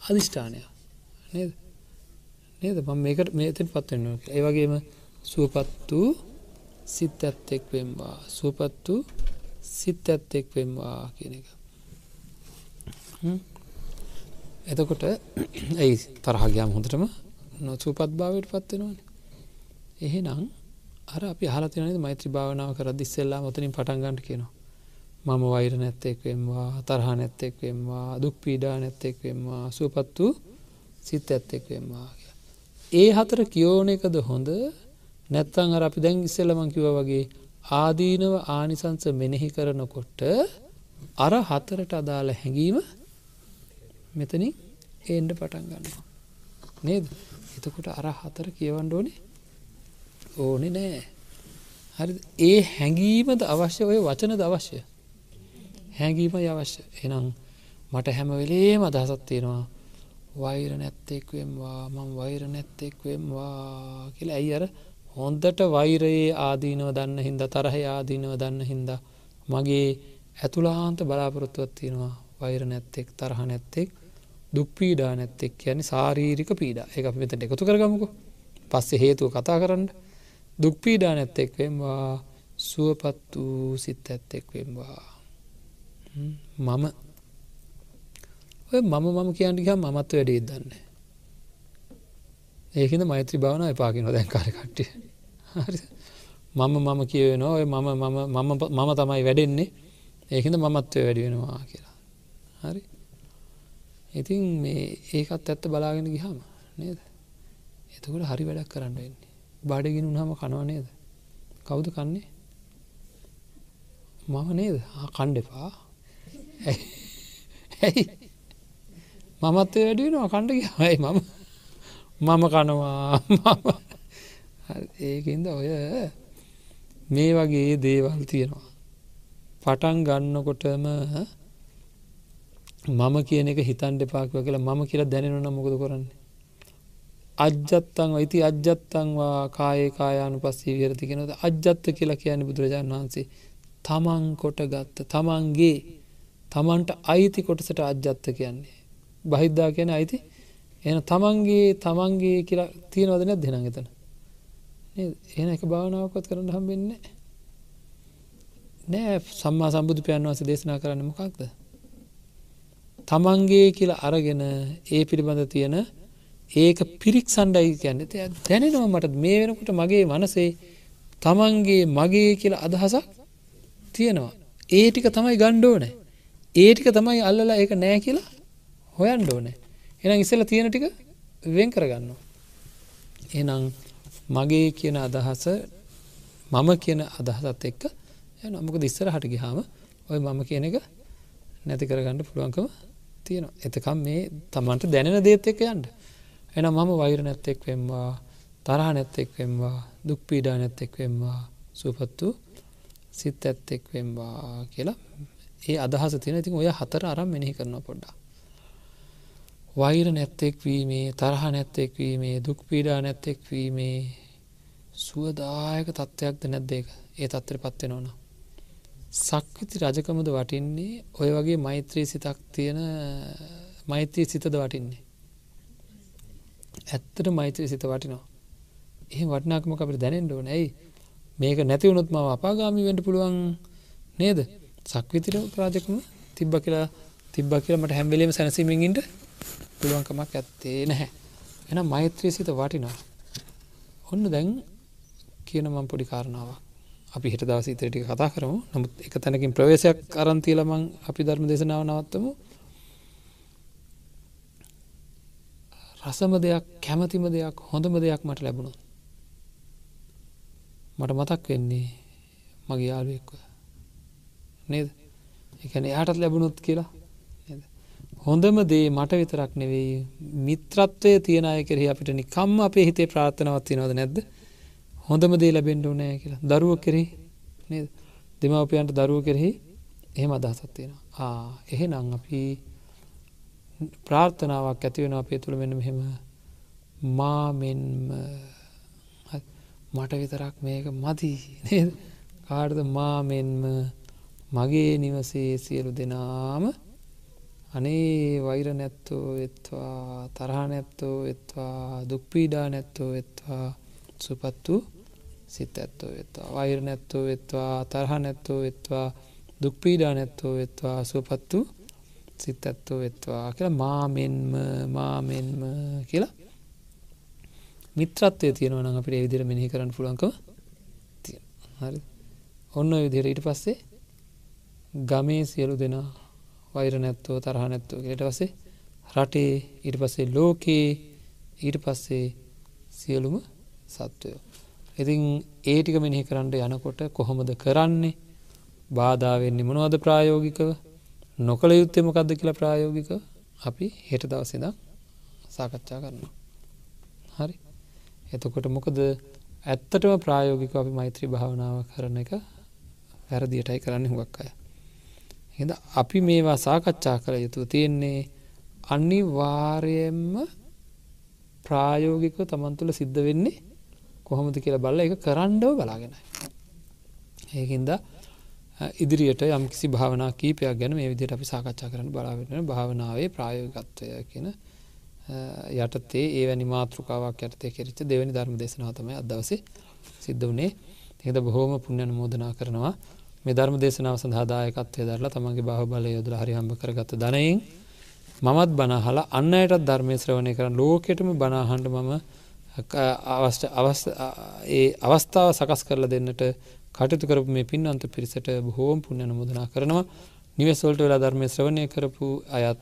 අධිෂ්ඨානය නේද? නේද? මම මේකට මේතෙන් පත්වෙන්න ඒවගේම සුවපත් වූ සිත් ඇත්තෙක් වෙම්වා. සුවපත් වූ සිත් ඇත්තෙක් වෙම්වා කියන එක. එතකොට ඇයි තරහගයාම හොඳටම නොසූපත් භාවයට පත්වෙනවාන එහෙනම් අර අපි හලතිනද මෛත්‍රී භාවනාව කර දිස්සෙල්ලා මොතනින් පටන්ගන්ට කියනවා. මම වෛර නැත්තෙක් වෙම්වා තරහ නැත්තෙක් වෙම්වා දුක් පීඩා නැත්තෙක් වෙම්වා සුවපත් වූ සිත් ඇත්තෙක් වෙම්වා ඒ හතර කියෝන එකද හොඳ? නැත්තං අර අපි දැන් ඉස්සෙල්ලමං කිව වගේ ආදීනව ආනිසංස මෙනෙහි කරනකොට අර හතරට අදාළ හැඟීම මෙතනින් ඒන්ඩ පටන් ගන්නවා. නේද? එතකොට අර හතර කියවන්න ඕනේ. ඕනෙ නෑ. හරි ඒ හැඟීමද අවශ්‍ය ඔය වචනද අවශ්‍ය? හැඟීම අවශ්‍ය. එනම් මට හැම වෙලේම අදහසත් තියෙනවා. වෛර නැත්තෙක් වෙම්වා මං වෛර නැත්තෙක් වෙම්වා කියලා. ඇයි අර හොන්දට වෛරයේ ආදීනව දන්න හින්ද තරහ ආදීනව දන්න හින්ද මගේ ඇතුලාන්ත බලාපොරොත්තුවත් තියෙනවා. වෛර නැත්තෙක් තරහ නැත්තෙක් දුක් පීඩා නැත්තෙක් කියන්නේ සාරීරික පීඩා. එක අපි මෙතට එකතු කරගමුකු. පස්සේ හේතුව කතා කරන්න. දුක් පීඩා නැත්තෙක් වෙම්වා සුවපත් වූ සිත් ඇත්තෙක් වෙම්වා මම. ඔය මම මම කියන්නක මමත්ව වැඩේ දන්න ඒකද මෛත්‍රී භාවන එපාකින දැන් කාර කට්ටිය. මම මම කියවෙනවා ඔය මම මම මම තමයි වැඩෙන්නේ. ඒකද මමත්වය වැඩි වෙනවා කියලා. හරි. ඉතින් මේ ඒකත් ඇත්ත බලාගෙන ගිහම නේද? එතකොට හරි වැඩක් කරන්න වෙන්නේ. බඩගෙන උනහම කනවා නේද? කවුද කන්නේ? මම නේද? කණ්ඩෙපා ඇයි? මමත්ය වැඩියෙනවා කණ්ඩ හයි මම? මම කනවා. ඒකන්ද ඔය මේ වගේ දේවල් තියෙනවා. පටන් ගන්නකොටම මම කියන එක හිතන් දෙපාක්ව කියලා මම කියලා දැනෙනන මොකද කරන්නේ? අජ්ජත්තං අයිති අජ්ජත්තංවා කායේ කායානු පස්සී විරති කෙනද අජ්ජත්ත කියලා කියන බුදුරජාණන් වහන්සේ. තමන් කොට ගත්ත තමන්ගේ තමන්ට අයිති කොටසට අජ්ජත්ත කියන්නේ. බහිද්දා කියන අයිති? එන තමන්ගේ තමන්ගේ කියලා තියෙනවද නැත් දෙන එතන? එන එක භාවනාවකොත් කරන්න හම්බෙන්නේ නෑ සම්මා සම්බුදු පයන් වස දේශනා කරන්න මොකක්ද? තමන්ගේ කියලා අරගෙන ඒ පිළිබඳ තියෙන ඒක පිරික් සණ්ඩයි කියන්න දැනෙනව මට මේ වෙනකොට මගේ මනසේ තමන්ගේ මගේ කියලා අදහසක් තියෙනවා. ඒ ටික තමයි ගණ්ඩෝනෑ ඒටික තමයි අල්ලලා ඒක නෑ කියලා හොයන් ඩෝනෑ එනම් ඉස්සල තියෙන ටික වෙන් කරගන්න එනම් මගේ කියන අදහස මම කියන අදහසත් එක්ක නමුක දිස්සර හට ගිහාම ඔය මම කියන එක නැති කරගන්න පුළුවන්කම තියෙනවා. එතකම් මේ තමන්ට දැනෙන දේත් එක්ක යන්ට එනම් මම වෛර නැත්තෙක් වෙම්වා තරහ නැත්තෙක් වෙම්වා දුක් පීඩා නැත්තෙක් වෙම්වා සුපත්තු සිත් ඇත්තෙක් වෙම්වා කියලා ඒ අදහස තියෙන. ඉතින් ඔය හතර අරම් මෙනෙහි කරනවා පොඩ්ඩා වෛර නැත්තෙක් වීමේ තරහ නැත්තෙක් වීමේ දුක් පීඩා නැත්තෙක් වීමේ සුවදායක තත්ත්වයක්ද නැද්දේක ඒ තත්තර පත්වෙන ඕන සක්විති රජකමද වටින්නේ? ඔය වගේ මෛත්‍රී සිතක් තියෙන මෛත්‍රී සිතද වටින්නේ? ඇත්තට මෛත්‍රී සිත වටිනවා. ඒ වටනාකම අපට දැනෙන්ඩ ඕන. ඇයි? මේක නැති වුණොත් ම අපාගාමි වෙන්ට පුළුවන් නේද? සක්විතිර ප්‍රාජකම තිබ්බ කියලා තිබ්බ කියලමට හැම්බෙලීම සැනසීමෙන්ට පුළුවන්කමක් ඇත්තේ නැහැ. එන මෛත්‍රී සිත වටිනා. ඔන්න දැන් කියන මං පොඩි කාරණාව අපි හිට දවස ඉතරටික කතා කරමු. නමුත් එක තැනකින් ප්‍රවේශයක් අරන්තිීලමං අපි ධර්ම දේශනාව නවත්තමු. රසම දෙයක් කැමතිම දෙයක් හොඳම දෙයක් මට ලැබුණු. මට මතක් වෙන්නේ මගේ යාලුවෙක්ව නේද? එකන එයාටත් ලැබුණොත් කියලා. හොඳම දේ මට විතරක් නෙවෙයි මිත්‍රත්වය තියෙන අය කෙරෙහි අපිට නිකම්ම අපේ හිතේ ප්‍රාර්ථනාවක් තියෙනවද නැද්ද? හොඳම දේ ලැබෙන්න ඕනෑ කියලා. දරුව කෙරෙහි නේද? දෙමව්පියන්ට දරුව කෙරෙහි එහෙම අදහසක් තියෙනවා. ආ එහෙනම් අපි ප්‍රාර්ථනාවක් ඇති වෙන අපේ තුළ මෙන්න මෙහෙම. මා මෙන්ම. මට විතරක් මේක මදි නේද? කාටද මා මෙන්ම? මගේ නිවසේ සියලු දෙනාම අනේ වෛර නැත්තෝ එත්වා තරහ නැත්තෝ එත්වා දුක්පීඩා නැත්තෝ එත්වා සුපත්තු සිත ඇත්තෝ එත්වා වෛර නැත්තෝ එත්වා තරහ නැත්තෝ එත්වා දුක්පීඩා නැත්තෝ එත්වා සුපත්තු සිත් ඇත්තෝ එත්වා කියලා මාමෙන්ම මාමෙන්ම කියලා මිත්‍රත්වය තියෙනවන අපිට විදිර මෙහි කරන්න පුළන්කව හරි ඔන්න විදිර ඊට පස්සේ ගමේ සියලු දෙනා වෛර නැත්තෝ තරහ නැත්තෝ ට පසේ රටේ ඊට පස්සේ ලෝකයේ ඊට පස්සේ සියලුම සත්වයෝ. ඉතින් ඒටික මෙනෙහි කරන්න යනකොට කොහොමද කරන්නේ? බාධාවෙන්නේ මොනවද ප්‍රායෝගිකව? නොකළ යුත්තේ මොකක්ද කියලා ප්‍රායෝගික අපි හෙට දවසෙද සාකච්ඡා කරනවා. හරි එතකොට මොකද ඇත්තටම ප්‍රායෝගික අපි මෛත්‍රී භාවනාව කරන එක වැරදියටයි කරන්න හුවක් අය. එද අපි මේවා සාකච්ඡා කළ යුතු තියෙන්නේ අනිවාර්යෙන්ම ප්‍රායෝගිකව තමන් තුළ සිද්ධ වෙන්නේ කොහොමද කියලා බල්ල එක කරන්නව බලාගෙනයි. ඒකින්ද ඉදිරියට යම් කිසි භාවනා කීපයක් ගැන මේ විදිට අපි සාකච්ඡා කරන බලාවෙන භාවනාවේ ප්‍රායෝගත්වය කියන යටතේ ඒවැනි මාතෘකාවක් යටතේ කෙරිච්ච දෙවැනි ධර්ම දේශනාව තමයි අදවසේ සිද්ධ වනේ එද බොහෝම පුුණ්‍යන මෝදනා කරනවා. මේ ධර්ම දේශනාව සඳහදායකත්වය දරලා තමන්ගේ බහ බල යොදල හරිහම්බ කරගත්ත දනයෙන් මමත් බනහලා අන්න අයටත් ධර්මය ශ්‍රවණය කරන්න ලෝකෙටම බනාහන්ඩ මම අවස්ට ඒ අවස්ථාව සකස් කරලා දෙන්නට කටයුතු කරපු මේ පින් අන්ත පිරිසට බොහෝම පුුණ්‍යන මුදනා කරනවා. නිවස්වලට වෙලා ධර්මය ශ්‍රවණය කරපු අයත්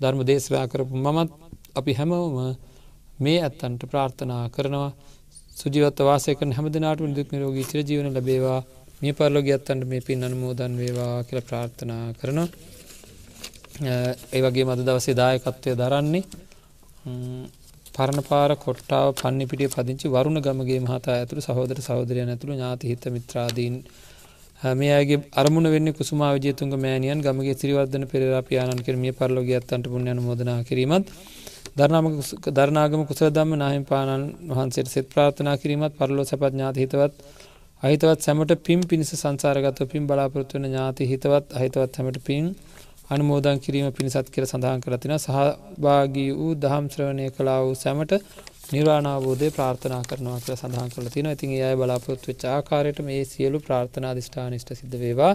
ධර්ම දේශනා කරපු මමත් අපි හැමවම මේ ඇත්තන්ට ප්‍රාර්ථනා කරනවා. සුජීවත වාසයක හැම දෙනාට දුක් නිරෝගී චිරජීවන ලැබේවා. මේ පරලෝගයත්තන්ට මේ පින් අනුමෝදන් වේවා කියල ප්‍රාර්ථනා කරනවා. ඒ වගේ මද දවසේ දායකත්වය දරන්නේ පරණපාර කොට්ටාව පන්නි පිටිය පදිංචි වරුණ ගමගේ මහතා ඇතුළු සහෝදර සහෝදරය ඇතුළු ඥාති හිත මිත්‍රාදීන්. මේ අගේ අරමුණ වෙන්න කුසුමා විජයතුන්ග මෑනියන් ගමගේ සිරිවර්ධන පෙරාපියානන් කරමිය පරලෝගයත්තන්ට පුුණ්‍යන මෝදනා කිරීමත් ධර්නාම ධර්නාගම කුසදම්ම නාහිම් පානන් වහන්සේට සෙත් ප්‍රාථනා කිරීමත් පරලෝ සැපඥාත හිතවත් අහිතවත් සැමට පින් පිණිස සංසාරගත පින් බලාපොරත්වවන ඥාති හිතවත් අහිතවත් හැමට පින් අනුමෝදන් කිරීම පිණිසත් කර සඳහන් කරතින සහභාගී වූ දහම් ශ්‍රවණය කලා වූ සැමට නිර්වාණාවෝදය ප්‍රාර්ථනා කරනවා කළ සඳහන් කළ තින ඉතින් ඒ බලාපොත්තු චාකාරයට මේ සියලු ප්‍රාර්ථනා දිෂ්ඨානිෂ්ට සිද්ධ වේවා.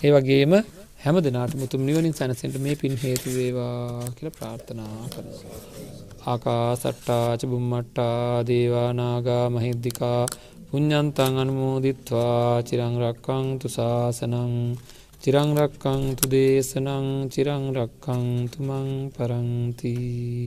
ඒ වගේම හැම දෙනාට මුතුම් නිවනින් සැනසෙන්ට මේ පින් හේතු වේවා කියල ප්‍රාර්ථනා කර. ආකා සට්ටාච බුම්මට්ටා දේවානාගා මහිද්දිකා පුඤ්ඤන්තං අනුමෝදිත්වා. චිරං රක්ඛන්තු ශාසනං චිරං රක්ඛන්තු දේශනං චිරං රක්ඛන්තු මං පරන්ති